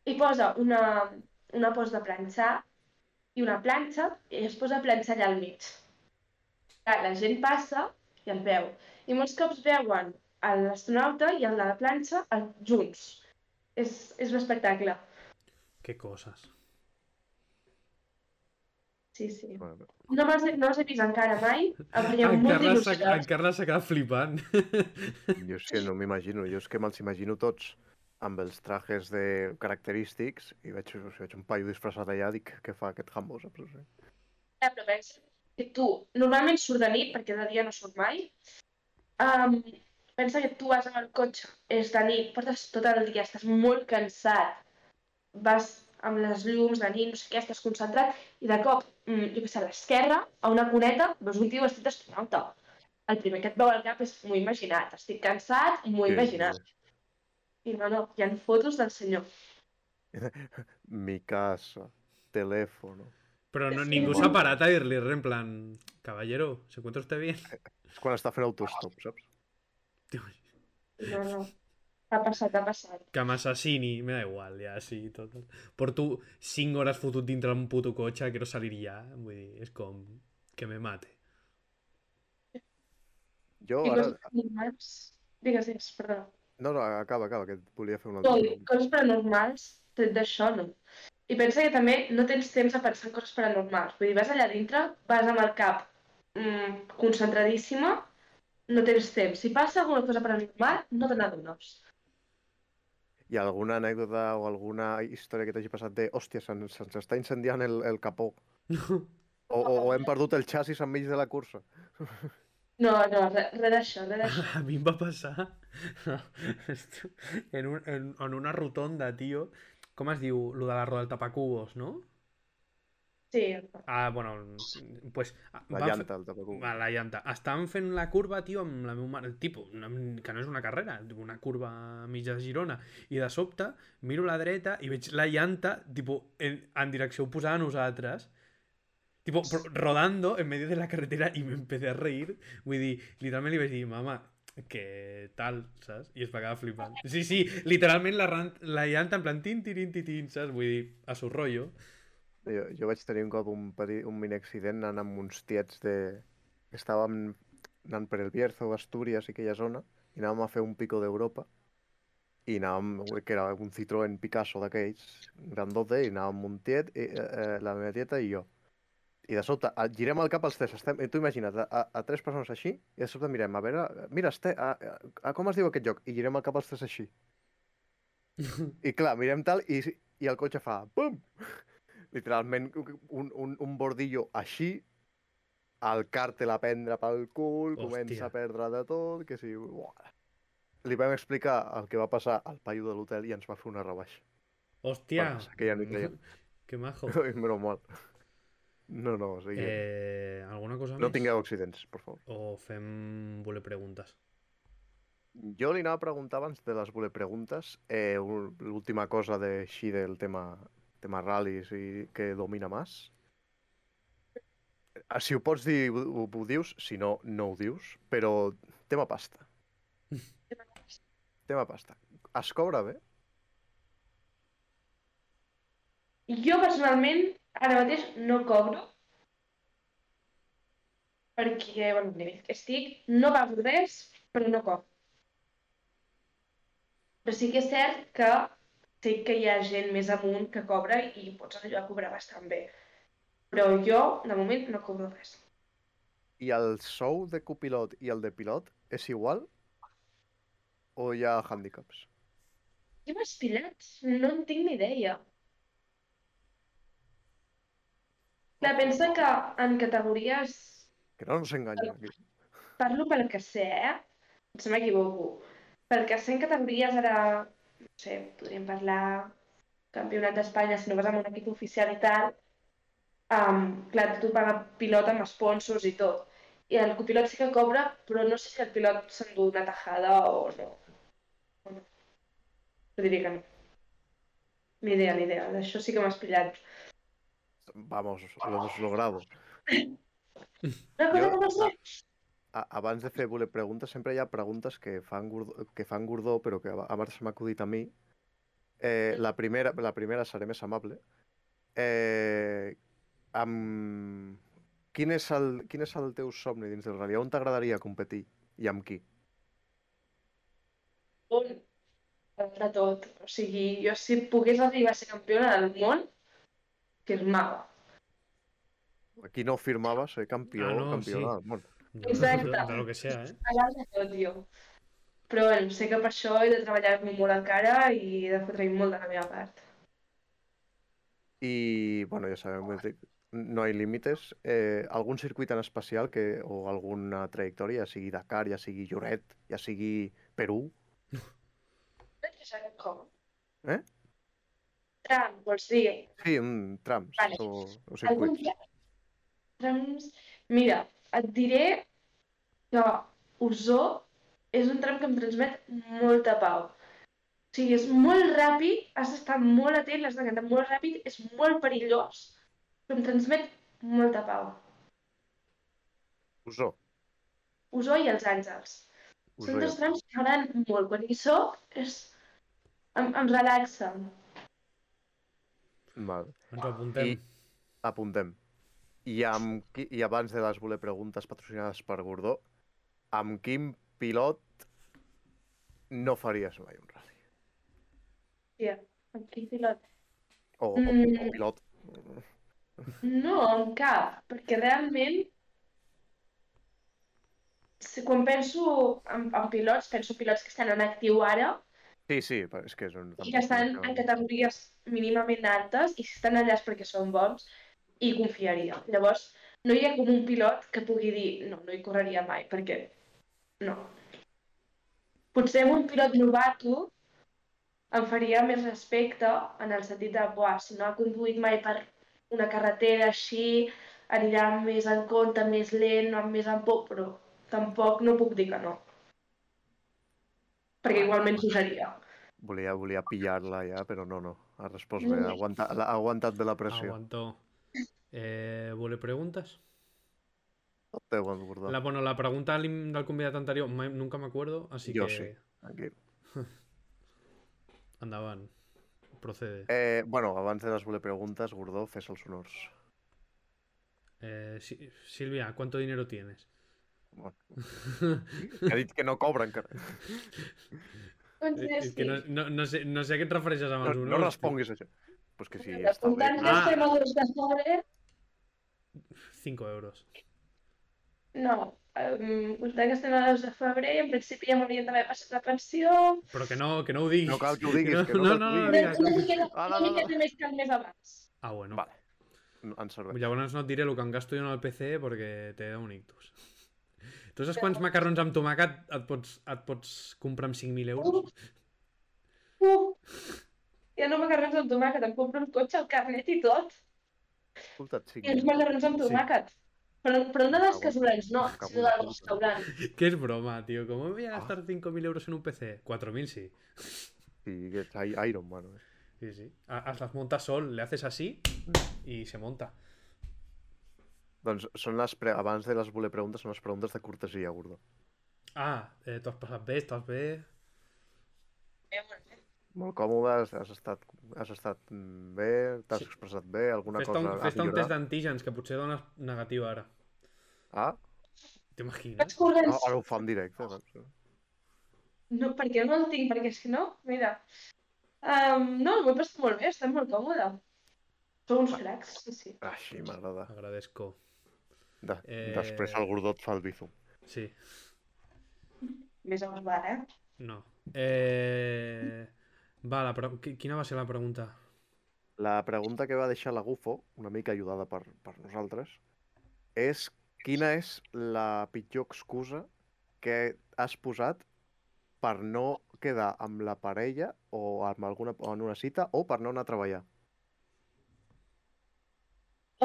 i posa una, una posa de planxar i una planxa i es posa a planxar allà al mig. La gent passa i el veu. I molts cops veuen l'astronauta i el de la planxa junts. És, és un espectacle. Qué cosas. Sí, sí. Bueno, No me'ls he, no els he vist encara mai, em En molta Carles s'ha il·lusió. en Carles s'ha quedat flipant. jo és que no m'imagino, jo és que me'ls imagino tots amb els trajes de característics i veig, o sigui, veig un paio disfressat allà, dic, què fa aquest jambo, saps? O sigui, Ja, però pensa que tu normalment surt de nit, perquè de dia no surt mai. Um, pensa que tu vas amb el cotxe, és de nit, portes tot el dia, estàs molt cansat, vas amb les llums de nit, no sé què, estàs concentrat, i de cop, mm, jo què sé, a l'esquerra, a una cuneta, veus un tio vestit d'astronauta. El primer que et veu al cap és m'ho imaginat, estic cansat, m'ho he Sí, imaginat. I no, no, hi ha fotos del senyor. Mi casa, teléfono... Però no, Sí, ningú s'ha parat a dir-li res en plan... Caballero, ¿se encuentra usted bien? És quan està fent autostop, saps? No, no. Ha passat, ha passat. Que m'assassini, me da igual, ja, sí, tot. Porto 5 hores fotut dintre d'un puto cotxe, quiero salir ya. Vull dir, és com... Que me mate. Jo I ara... coses paranormals... Digues, digues, perdó. No, no, acaba, acaba, que et volia fer una No, altra pregunta. coses paranormals, tret d'això, no. I pensa que també no tens temps a pensar en coses paranormals. Vull dir, vas allà dintre, vas amb el cap mm, concentradíssima, no tens temps. Si passa alguna cosa paranormal, no te n'adones. Hi ha alguna anècdota o alguna història que t'hagi passat de hòstia, se'ns se està incendiant el, el capó. O, o, o hem perdut el xassis enmig de la cursa. No, no, res, res d'això, res d'això. A mi em va passar en, un, en, en una rotonda, tio. Com es diu? Lo de la roda del tapacubos, no? Sí, Ah, bueno, pues... La van fer- llanta, el tapacú. Va, la llanta. Estàvem fent la curva, tio, amb la meva mare. Tipo, una, que no és una carrera, una curva a mitja de Girona. I de sobte, miro a la dreta i veig la llanta, tipo, en, en direcció oposada a nosaltres. Tipo, rodando en medio de la carretera y me empecé a reír. Vull dir, literalment li vaig dir, mama, que tal, saps? I es va quedar flipant. Sí, sí, literalment la, ran- la llanta en plan tin, tirin, titin, saps? Vull dir, a su rollo. Jo, jo vaig tenir un cop un, petit, un mini accident anant amb uns tiets de... que estàvem anant per el Bierzo, Astúries i aquella zona, i anàvem a fer un pico d'Europa, i anàvem, que era un Citroën Picasso d'aquells, grandote, i anàvem amb un tiet, i, eh, eh, la meva tieta i jo. I de sobte, a, girem el cap als tres, estem, tu imagina't, a, a, tres persones així, i de sobte mirem, a veure, mira, este, a, a, a, com es diu aquest lloc? I girem el cap als tres així. I clar, mirem tal, i, i el cotxe fa pum! Literalment, un, un, un bordillo així, el càrtel a prendre pel cul, Hòstia. comença a perdre de tot, que sí... Uah. Li vam explicar el que va passar al paio de l'hotel i ens va fer una rebaixa. Hòstia! Bueno, aquella nit allà. Que majo. Menys mal. No, no, o sigui, eh... Alguna cosa no més? tingueu accidents, per favor. O fem voler preguntes? Jo li anava a preguntar abans de les voler preguntes eh, l'última cosa de, així del tema, tema ral·lis i que domina Mas. Ah, Si ho pots dir, ho, ho, dius, si no, no ho dius, però tema pasta. tema pasta. Es cobra bé? Jo personalment ara mateix no cobro perquè, bueno, nivell que estic, no pago res, però no cobro. Però sí que és cert que sé que hi ha gent més amunt que cobra i pots arribar a cobrar bastant bé. Però jo, de moment, no cobro res. I el sou de copilot i el de pilot és igual? O hi ha hàndicaps? I amb els pilots no en tinc ni idea. Clar, pensa que en categories Que no ens enganya. aquí. Parlo pel que sé, eh? Potser m'equivoco. Pel que sé en categories ara, no sé, podríem parlar campionat d'Espanya, si no vas amb un equip oficial i tal, um, clar, tu paga pilot amb sponsors i tot. i el copilot sí que cobra, però no sé si el pilot s'endú una tajada o no. O no. Jo diria que no. Ni idea, ni idea. D'això sí que m'has pillat. Vamos, lo hemos logrado. Una cosa que no sé. Abans de fer voler preguntes, sempre hi ha preguntes que fan Gordó, que fan Gordó però que ab- abans m'ha acudit a mi. Eh, la, primera, la primera seré més amable. Eh, amb... quin, és el, quin és el teu somni dins del rally? On t'agradaria competir i amb qui? On? De tot. O sigui, jo si pogués arribar a ser campiona del món, firmava. Aquí no firmava ser campió, Ah, no, campiona sí. del món. Exacte. de, lo que sea, eh? Allà de tot, jo. Però bueno, sé que per això he de treballar-me molt encara i he de fotre molt de la meva part. I, bueno, ja sabem, no hi límites. Eh, algun circuit en especial que, o alguna trajectòria, ja sigui Dakar, ja sigui Lloret, ja sigui Perú? No sé si com. Eh? Tram, vols dir? Sí, un trams Vale. o, o Algun circuits. tram. Trams... Mira, et diré que Osó és un tram que em transmet molta pau. O sigui, és molt ràpid, has d'estar molt atent, l'has de cantar molt ràpid, és molt perillós, però em transmet molta pau. Usó. Osó i els Àngels. Usó Són i dos trams que m'agraden molt. Quan hi soc, és... em, em relaxa. Val. Ens apuntem. I- Apuntem. I, amb I abans de les voler preguntes patrocinades per Gordó, amb quin pilot no faries mai un rally? Tia, amb quin pilot? O, o, Mm. o pilot. No, amb cap, perquè realment si, quan penso en, en pilots, penso pilots que estan en actiu ara Sí, sí, però és que és un... i que estan en categories mínimament altes i si estan allà és perquè són bons i confiaria. Llavors, no hi ha com un pilot que pugui dir no, no hi correria mai, perquè no. Potser amb un pilot novato em faria més respecte en el sentit de, buah, si no ha conduït mai per una carretera així, anirà més en compte, més lent, amb més en por, però tampoc no puc dir que no. Perquè igualment s'ho seria. Volia, volia pillar-la ja, però no, no. Ha respost bé, ha aguantat, ha aguantat bé la pressió. Aguantó. Eh, ¿Vole teu, en Gordó. La, bueno, la pregunta del convidat anterior mai- nunca me acuerdo, así Jo que sí. Tranquil. andaban. Procede. Eh, bueno, abans de les voler preguntes, Gordó, fes els honors. Eh, Si- Silvia, ¿cuánto dinero tienes? Bueno. Ha dit que no encara. Doncs Eh, que no, no, no, sé, no sé a què et refereixes amb No, els no honors. responguis això. Pues que sí, està bé. Que Ah. de 5 euros. no. Um, apuntant que estem a dos de febrer en principi ja m'haurien d'haver passat la pensió. Però que no, que no ho diguis. No cal que ho diguis, que no no, no, no, no. Ah, no, una no, no. miqueta més que el mes abans. Ah, bueno. Vale. Serveix. Llavors no et diré el que em gasto jo en el PC perquè té un ictus. Tu saps quants macarrons amb tomàquet et pots, et pots comprar amb 5.000 euros? Uf! Ja no macarrons amb tomàquet, em compro un cotxe, el carnet i tot. Escolta't, sí. I uns macarrons amb tomàquet. Però, però no dels Cago- casolans, no, cago sinó en la del puta. restaurant. ¿Qué es broma, tío? ¿Cómo me voy a gastar 5.000 euros en un PC? 4.000 sí. Sí, que ets I- Iron Man. Eh? Sí, sí. Haz las montas sol, le haces así y se monta. Doncs són les pre... abans de les voler preguntes, són les preguntes de cortesia, Gordó. Ah, eh, t'ho has passat bé, estàs bé... Molt còmode, has, has estat, has estat bé, t'has Sí. expressat bé, alguna Fes-te cosa un, a fes un test d'antígens, que potser dones negativa ara. Ah, T'imagines? Ah, ara ho fa en directe. Doncs. No, perquè no el tinc, perquè si no, mira... Um, no, m'ho he passat molt bé, està molt còmode. Sou uns cracs, sí, sí. Així m'agrada. Agradezco. De... Eh, Després el Gordó et fa el bizum. Sí, Més menys va, eh? no. Eh... Va, la pre... qui- quina va ser la pregunta? La pregunta que va deixar la Gufo, una mica ajudada per, per nosaltres, és quina és la pitjor excusa que has posat per no quedar amb la parella o amb alguna, o en una cita o per no anar a treballar?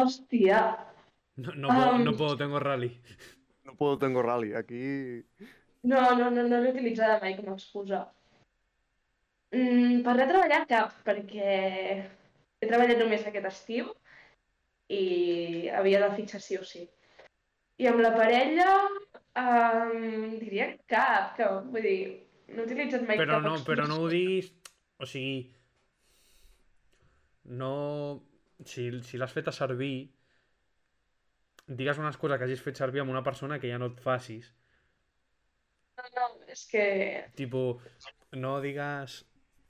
Hòstia, No, no, puedo, no Am. puedo, tengo rally. No puedo, tengo rally. Aquí... No, no, no, no l'he utilitzada mai com a excusa. Mm, per anar a treballar cap, perquè he treballat només aquest estiu i havia de fitxar sí o sí. I amb la parella, um, diria cap, que vull dir, no he utilitzat mai Però cap no, però no ho diguis... O sigui... No... Si, si l'has fet a servir, digues una excusa que hagis fet servir amb una persona que ja no et facis. No, no, és que... Tipo, no digues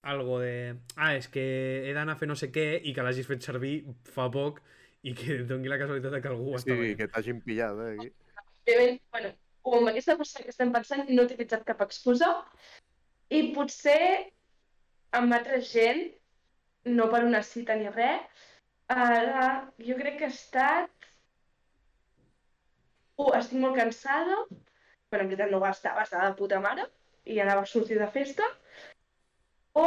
algo de... Ah, és que he d'anar a fer no sé què i que l'hagis fet servir fa poc i que et doni la casualitat de que algú Sí, està veient. que t'hagin pillat, eh? Aquí. Bueno, o amb aquesta persona que estem pensant no he utilitzat cap excusa i potser amb altra gent, no per una cita ni res, ara jo crec que ha estat... Uh, estic molt cansada, però en veritat no va estar, va estar de puta mare i anava a sortir de festa, o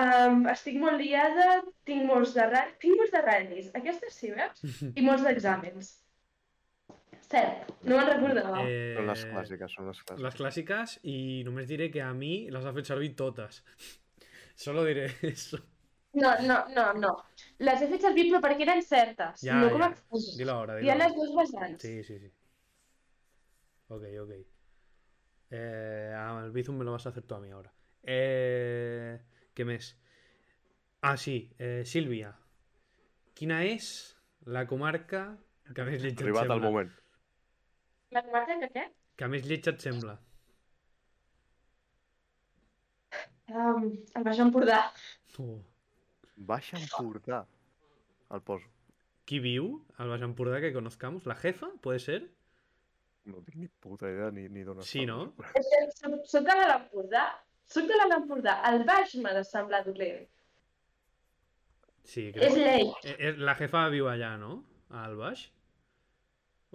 um, estic molt liada, tinc molts de ra- tinc molts de ratllis, aquestes sí, veus? I molts d'exàmens. Cert, no me'n recordava. Eh, Són les clàssiques, són les clàssiques. Les clàssiques i només diré que a mi les ha fet servir totes. Solo diré eso. No, no, no, no. Les he fet servir però perquè eren certes, Ja, no com ja. excuses. Dilo Hi dilo ha ahora. les dues vessants. Sí, sí, sí. Ok, ok. Eh, el Bizum me lo vas a hacer tú a mí ahora. Eh, ¿Qué mes? Ah, sí. Eh, Sílvia. Quina és la comarca que més lletja et Arribat sembla? el moment. La comarca que què? Que més lletja et sembla? Um, el Baix Empordà. Oh. Baix Empordà. El poso. Qui viu al Baix Empordà que conozcamos? ¿La jefa? ¿Puede ser? No tinc ni puta idea ni, ni d'on Sí, està. no? Soc, de l'Alt Empordà. Soc de l'Alt Empordà. El Baix m'ha de semblar dolent. Sí, És creo. llei. Eh, eh, la jefa viu allà, no? Al Baix?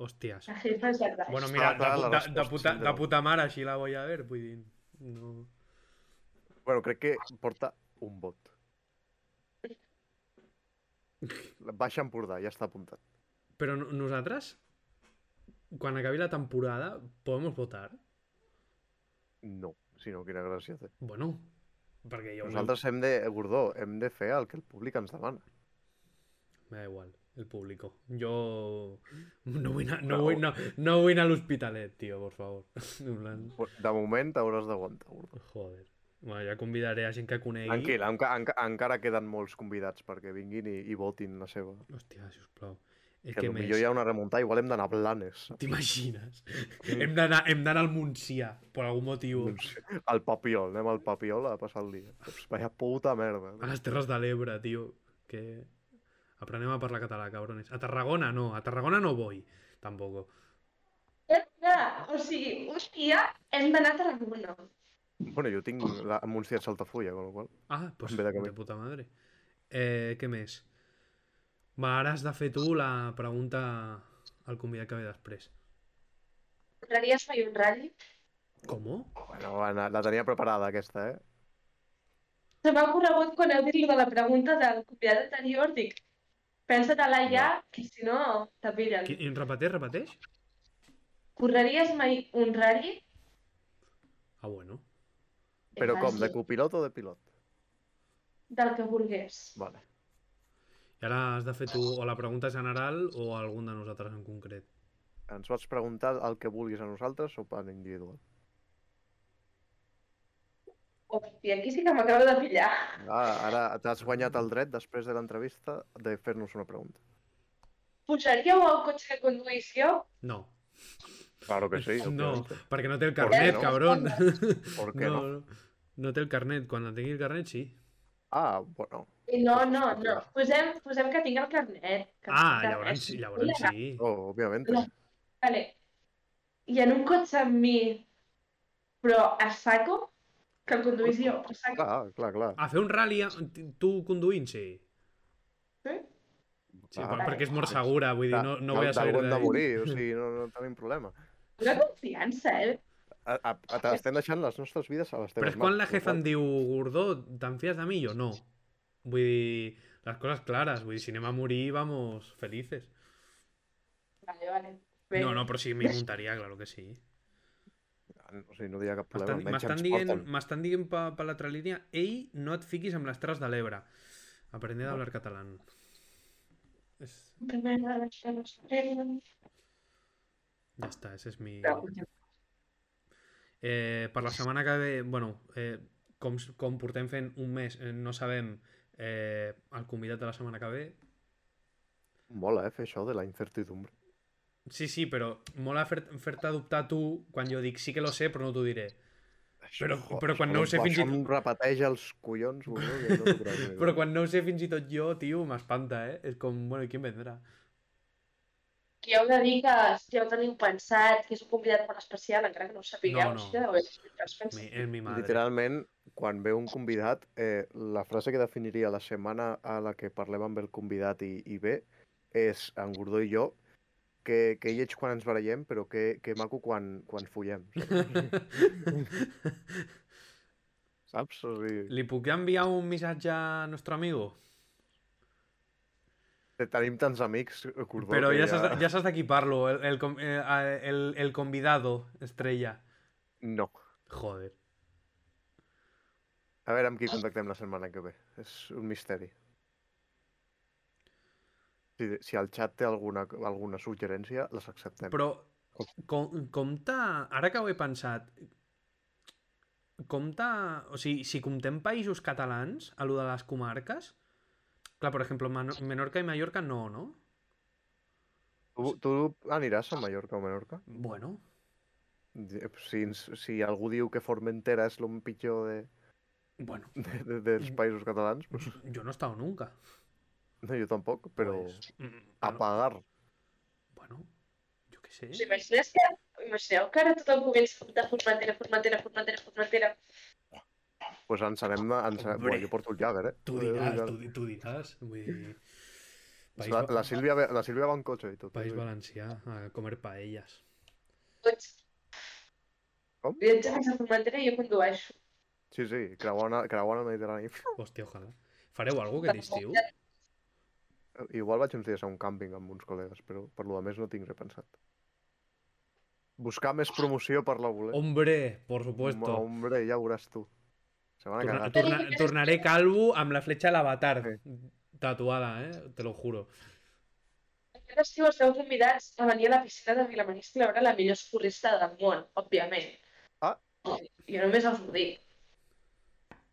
Hòsties. La jefa és del Baix. Bueno, mira, de, Clar, de, de, resposta, puta, de puta mare, així la voy a ver, vull dir... No... Bueno, crec que porta un vot. Baix Empordà, ja està apuntat. Però no- nosaltres, quan acabi la temporada, podemos votar? No, si no, quina gràcia té. Bueno, perquè jo... Nosaltres hem de, Gordó, hem de fer el que el públic ens demana. Me da igual, el público. Jo no vull anar, no vull, no, no vull anar a l'Hospitalet, tio, por favor. De moment t'hauràs d'aguantar, Gordó. Joder. Bueno, ja convidaré a gent que conegui. Tranquil, enca, enca, encara queden molts convidats perquè vinguin i, i votin la seva. Hòstia, sisplau. És Que que potser més... hi ha una remuntada, igual hem d'anar a Blanes. T'imagines? hem d'anar hem d'anar al Montsià, per algun motiu. Al Papiol, anem al Papiol a passar el dia. Pues, vaya puta merda. A les Terres de l'Ebre, tio. Que... Aprenem a parlar català, cabrones. A Tarragona no, a Tarragona no voy, tampoc. Hem de- O sigui, hòstia, hem d'anar a Tarragona. Bueno, jo tinc la Montsià Saltafulla, con lo qual... Ah, pues de puta madre. Eh, què més? Va, ara has de fer tu la pregunta al convidat que ve després. M'agradaries fer un ratll? Com? Bueno, Anna, la tenia preparada aquesta, eh? Se m'ha corregut quan heu dit lo de la pregunta del convidat anterior, dic, pensa-te-la ja, que si no, te pillen. Qui- I repeteix, repeteix? Correries mai un rally? Ah, bueno. Però com, de copilot o de pilot? Del que volgués. Vale. I ara has de fer tu o la pregunta general o algun de nosaltres en concret. Ens pots preguntar el que vulguis a nosaltres o en individual? Hòstia, aquí sí que m'acabo de pillar. Ah, ara t'has guanyat el dret, després de l'entrevista, de fer-nos una pregunta. Pujaríeu al cotxe que conduís jo? No. Claro que sí. no, perquè no té el Per carnet, no? cabron. Per què no? no, no té el carnet. Quan tingui el carnet, sí. Ah, bueno. No, no, no. Posem, posem que tinc el carnet. Que Ah, el llavors, carnet. sí, llavors sí. Oh, òbviament. No. Vale. I en un cotxe amb mi, però a saco, que el conduís jo, a saco. Clar, clar, clar. A fer un rally tu conduint, sí. Sí? Sí, Ah, per- perquè és mort segura, vull dir, no, no voy a saber D'algú hem de de morir, o sigui, no, no tenim problema. Una confiança, eh? A, a, a, T'estem deixant les nostres vides a les teves Però és quan la jefa em diu, Gordó, te'n fies de mi? Jo no. Vull dir, les coses clares. Vull dir, si anem a morir, vamos felices. Vale, vale. Bé. No, no, però sí, m'hi muntaria, claro que sí. O sigui, no diria cap problema. M'estan dient, m'estan dient per pa l'altra línia ei, no et fiquis amb les de l'Ebre. Aprende a hablar català. És... Ja està, ese és mi... Eh, per la setmana que ve, bueno, eh, com, com portem fent un mes, eh, no sabem eh, el convidat de la setmana que ve. Mola, eh, fer això de la incertidumbre. Sí, sí, però mola fer- fer-te adoptar tu quan jo dic sí que lo sé, però no t'ho diré. Però- però quan no ho sé fins i tot... Repeteix els collons, bro, no Però quan no ho sé fins i tot jo, tio, m'espanta, eh? És com, bueno, i qui em vendrà? Que heu de dir que si heu teniu pensat que és un convidat molt especial, encara que no ho sapigueu, No, no. res Mi, és mi madre. Literalment, quan ve un convidat, eh, la frase que definiria la setmana a la que parlem amb el convidat i, i ve és en Gordó i jo que, que lleig quan ens barallem, però que, que maco quan, quan follem. Saps? saps? O sigui, Li puc enviar un missatge a nostre amigo? Tenim tants amics, Gordó, Però que ja saps, ja saps d'equipar-lo, el, el, eh, el, el convidado estrella. No. Joder. A veure amb qui contactem la setmana que ve. És un misteri. Si, si el xat té alguna, alguna suggerència, les acceptem. Però, com, compta... Ara que ho he pensat, compta... O sigui, si comptem països catalans, a lo de les comarques... Clar, per exemple, Mano- Menorca i Mallorca no, no? Tu, tu aniràs a Mallorca o Menorca? Bueno, Si, ens- si algú diu que Formentera és el pitjor de, bueno, de, de, dels països catalans, pues, yo no he estado nunca. no, jo tampoc, però Pues, mm, a bueno, pagar. bueno, jo què sé. Us imagineu que, imagineu que ara tothom comença de Formentera, Formentera, Formentera, Formentera. Pues ens anem... a- Ens, Hombre. Buah, jo porto el Jagger, eh? Tu diràs, tu, tu diràs. Vull dir... País, La, la, Sílvia, la Sílvia va en cotxe i tot. País eh? valencià, a comer paelles. Tots. Com? Viatge a Formentera i jo condueixo. Sí, sí, creuant, el- creuant el Mediterrani. Hòstia, ojalà. Fareu alguna aquest estiu? Igual vaig uns dies a un càmping amb uns col·legues, però per lo de més no tinc res pensat. Buscar més promoció per la voler. Hombre, por supuesto. Hombre, ja veuràs tu. Se van a Torna, cagar. torna, tornaré calvo amb la fletxa a l'avatar Sí. tatuada, eh? Te lo juro. Aquest estiu esteu convidats a venir a la piscina de Vilamaniscle a veure la millor escorrista del món, òbviament. Ah. Jo només us ho dic.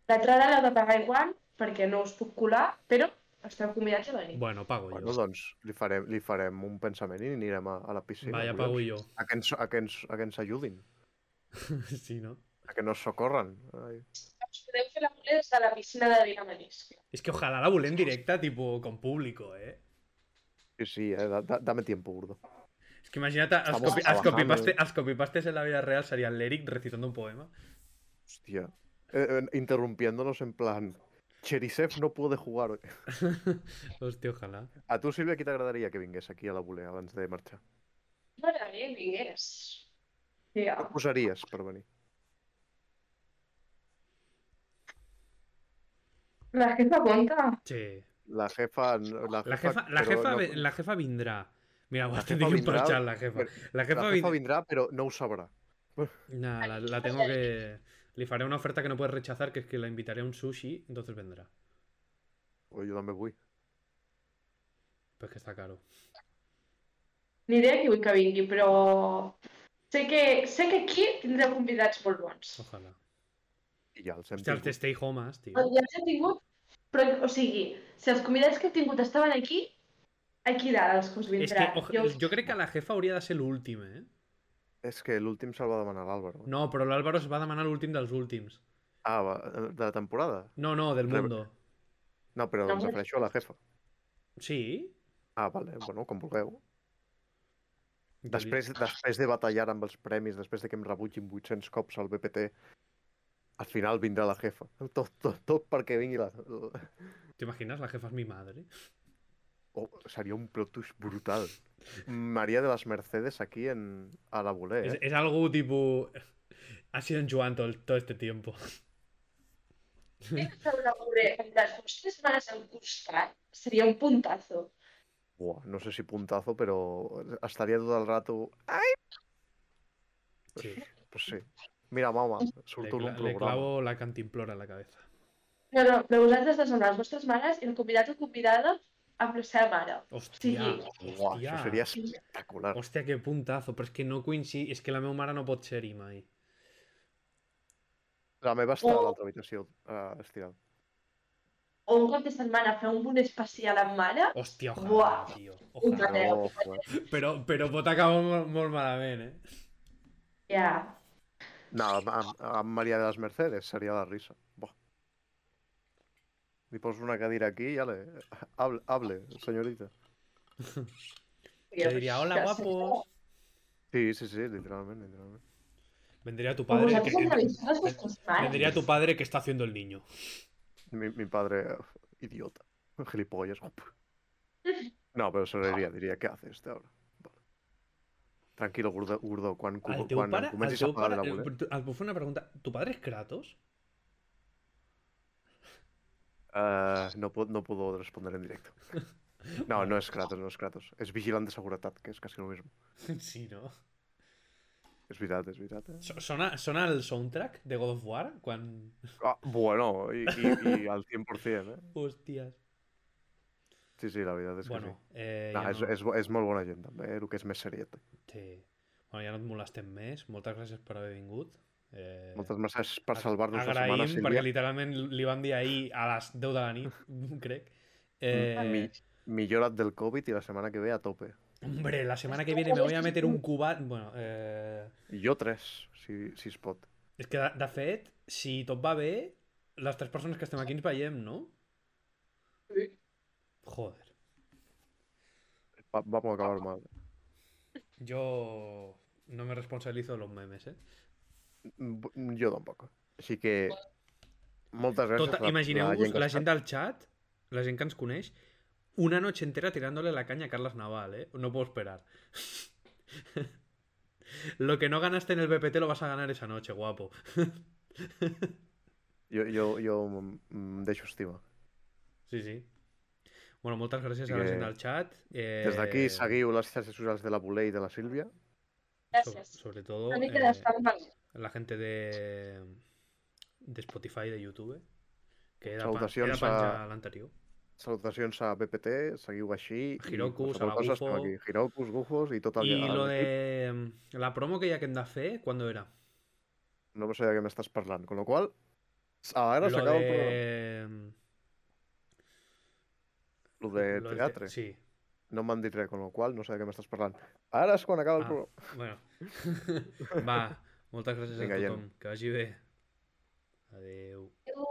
L'entrada l'heu de pagar igual, perquè no us puc colar, però esteu convidats a venir. Bueno, pago Bueno, jo. doncs li farem, li farem un pensament i anirem a, a la piscina. Vaya, collons. pago jo. A que ens, a que ens, a que ens ajudin, Sí, no? a que nos socorren. Ai. Podeu fer la voler des de la piscina de Vilamaniscle. Es que ojalá la volem directa, tipo, con público, eh? Sí, sí, eh? da, da, dame tiempo, burdo. Es que imagínate, Estamos copi, copypastes en la vida real sería el Eric recitando un poema. Hostia. Eh, eh, interrumpiéndonos en plan... Cherisev no puede jugar hoy. Hòstia, ojalà. A tu, Sílvia, qui t'agradaria que vingués aquí a la voler abans de marxar? M'agradaria que vingués. Què et posaries per venir? La jefa compta. Sí. La jefa... La jefa, La jefa, la jefa, no- ve- la jefa vindrà. Mira, jefa dient per vindrà, xat, la jefa. La jefa, la jefa vindrà, però no ho sabrà. Nah, la, la tengo que... Le faré una oferta que no puedes rechazar, que es que la invitaré a un sushi, entonces vendrà. O jo també vull. Pues que está caro. Ni idea qui vull que vingui, però sé que, sé que aquí tindreu convidats molt bons. Ojalà. I ja els hem Hòstia, els de tingut. Stay Homes, tio. Ja els he tingut, però, o sigui, si els convidats que he tingut estaven aquí, aquí dalt els que us És que vindran. oja, jo crec que la jefa hauria de ser l'últim, eh? És que l'últim se'l va demanar l'Àlvaro. No, però l'Àlvaro es va demanar l'últim dels últims. Ah, va, de la temporada? No, no, del Re- mundo. No, però No, em refereixo a la jefa. Sí? Ah, vale, bueno, com vulgueu. Jo Després, després de batallar amb els premis, després de que em rebutgin 800 cops al BPT, al final vindrà la jefa. Tot, tot, tot perquè vingui la... ¿Te La jefa es mi madre. Oh, seria un plot twist brutal. María de las Mercedes aquí en, a la Es, eh? es algo tipo... Ha sido en Joan todo, todo este tiempo. Les vostres mares al costat seria un puntazo. Buah, no sé si puntazo, pero estaría todo el rato... ¡Ay! Pues sí. Pues sí. Mira, mama, Le, cla- un le programa. clavo la cantimplora a la cabeza. No, no, però vosaltres dos són les vostres mares i el convidat o convidada amb la seva mare. Hòstia, Sí. Buah, hòstia. això seria espectacular. Hòstia, que puntazo, però és que no coincid... És que la meva mare no pot ser-hi mai. La meva està a O- l'altra habitació, uh, estirada. O un cap de setmana fer un punt especial amb mare. Hòstia, ojalà, Buah. tio. Un Ojalà. No, joder. Però, però pot acabar molt, molt malament, eh? Ja. No amb Maria de les Mercedes seria la risa. Buah. Li poso una cadira aquí ja le... Hable, hable señorita. Que diria, hola, guapos. Sí, sí, sí, literalment, literalment. Vendría tu padre que... Vendría tu padre que está haciendo el niño. Mi, mi padre, idiota, gilipollas. No, pero se reiría, diría, ¿qué hace este ahora? Tranquilo, Gurdo, Gurdo quan, El teu quan pare... El comencis teu a pagar pare... la eh, bolet. tu- Et puc fer una pregunta? Tu padre és Kratos? Uh, no, puedo, no puedo responder en directo. No, no es Kratos, no es Kratos. És vigilant de seguretat, que és quasi el mismo. Sí, no? És veritat, és veritat. Eh? So- Sona, sona el soundtrack de God of War? Quan... Ah, bueno, i, i, i al 100%, eh? Hòsties. Sí, sí, la veritat és que Bueno, sí. eh, No, ja és, no... és, és molt bona gent, també, eh? el que és més seriet. Sí. Bueno, ja no et molestem més. Moltes gràcies per haver vingut. Eh, Moltes gràcies per salvar-nos la agraïm, setmana, perquè Sílvia. literalment li van dir ahir a les 10 de la nit, crec. Eh, Mi, millora't del Covid i la setmana que ve a tope. Hombre, la semana que viene me voy a meter un cubat... Bueno, eh... I jo tres, si, si es pot. És que, de, de fet, si tot va bé, les tres persones que estem aquí ens veiem, no? Sí. Joder. Va, vamos a acabar mal. Yo no me responsabilizo de los memes, ¿eh? Mm, Jo tampoc. Així que... Moltes gràcies. Tota, Imagineu-vos la està- gent del chat, la gent que ens coneix, una noche entera tirándole la caña a Carlos Naval, ¿eh? No puedo esperar. Lo que no ganaste en el BPT lo vas a ganar esa noche, guapo. Jo, jo, jo em deixo estima. Sí, sí. Bueno, moltes gràcies a la que- gent del chat. Eh, Des d'aquí seguiu les xarxes socials de la Bule i de la Sílvia. so- Gràcies. sobre todo Una mica eh, de la gente de, de Spotify, de YouTube, que de, he Salutacions de penjar a- l'anterior. Salutacions a BPT, seguiu així. i Hirokus, a la Gufo. aquí. Hirokus, Gufos i tot el Y el lo de la promo que ya que hem de fer, ¿cuándo era? No sé de què m'estàs parlant. Con lo qual, ara s'acaba el programa. De... Lo de lo teatre. te- Sí, No m'han dit res, con lo qual no sé de què m'estàs parlant. Ara és quan acaba el Ah. programa. bueno. Va, moltes gràcies Vinga, a gent. tothom. Que vagi bé. Adeu. Adéu.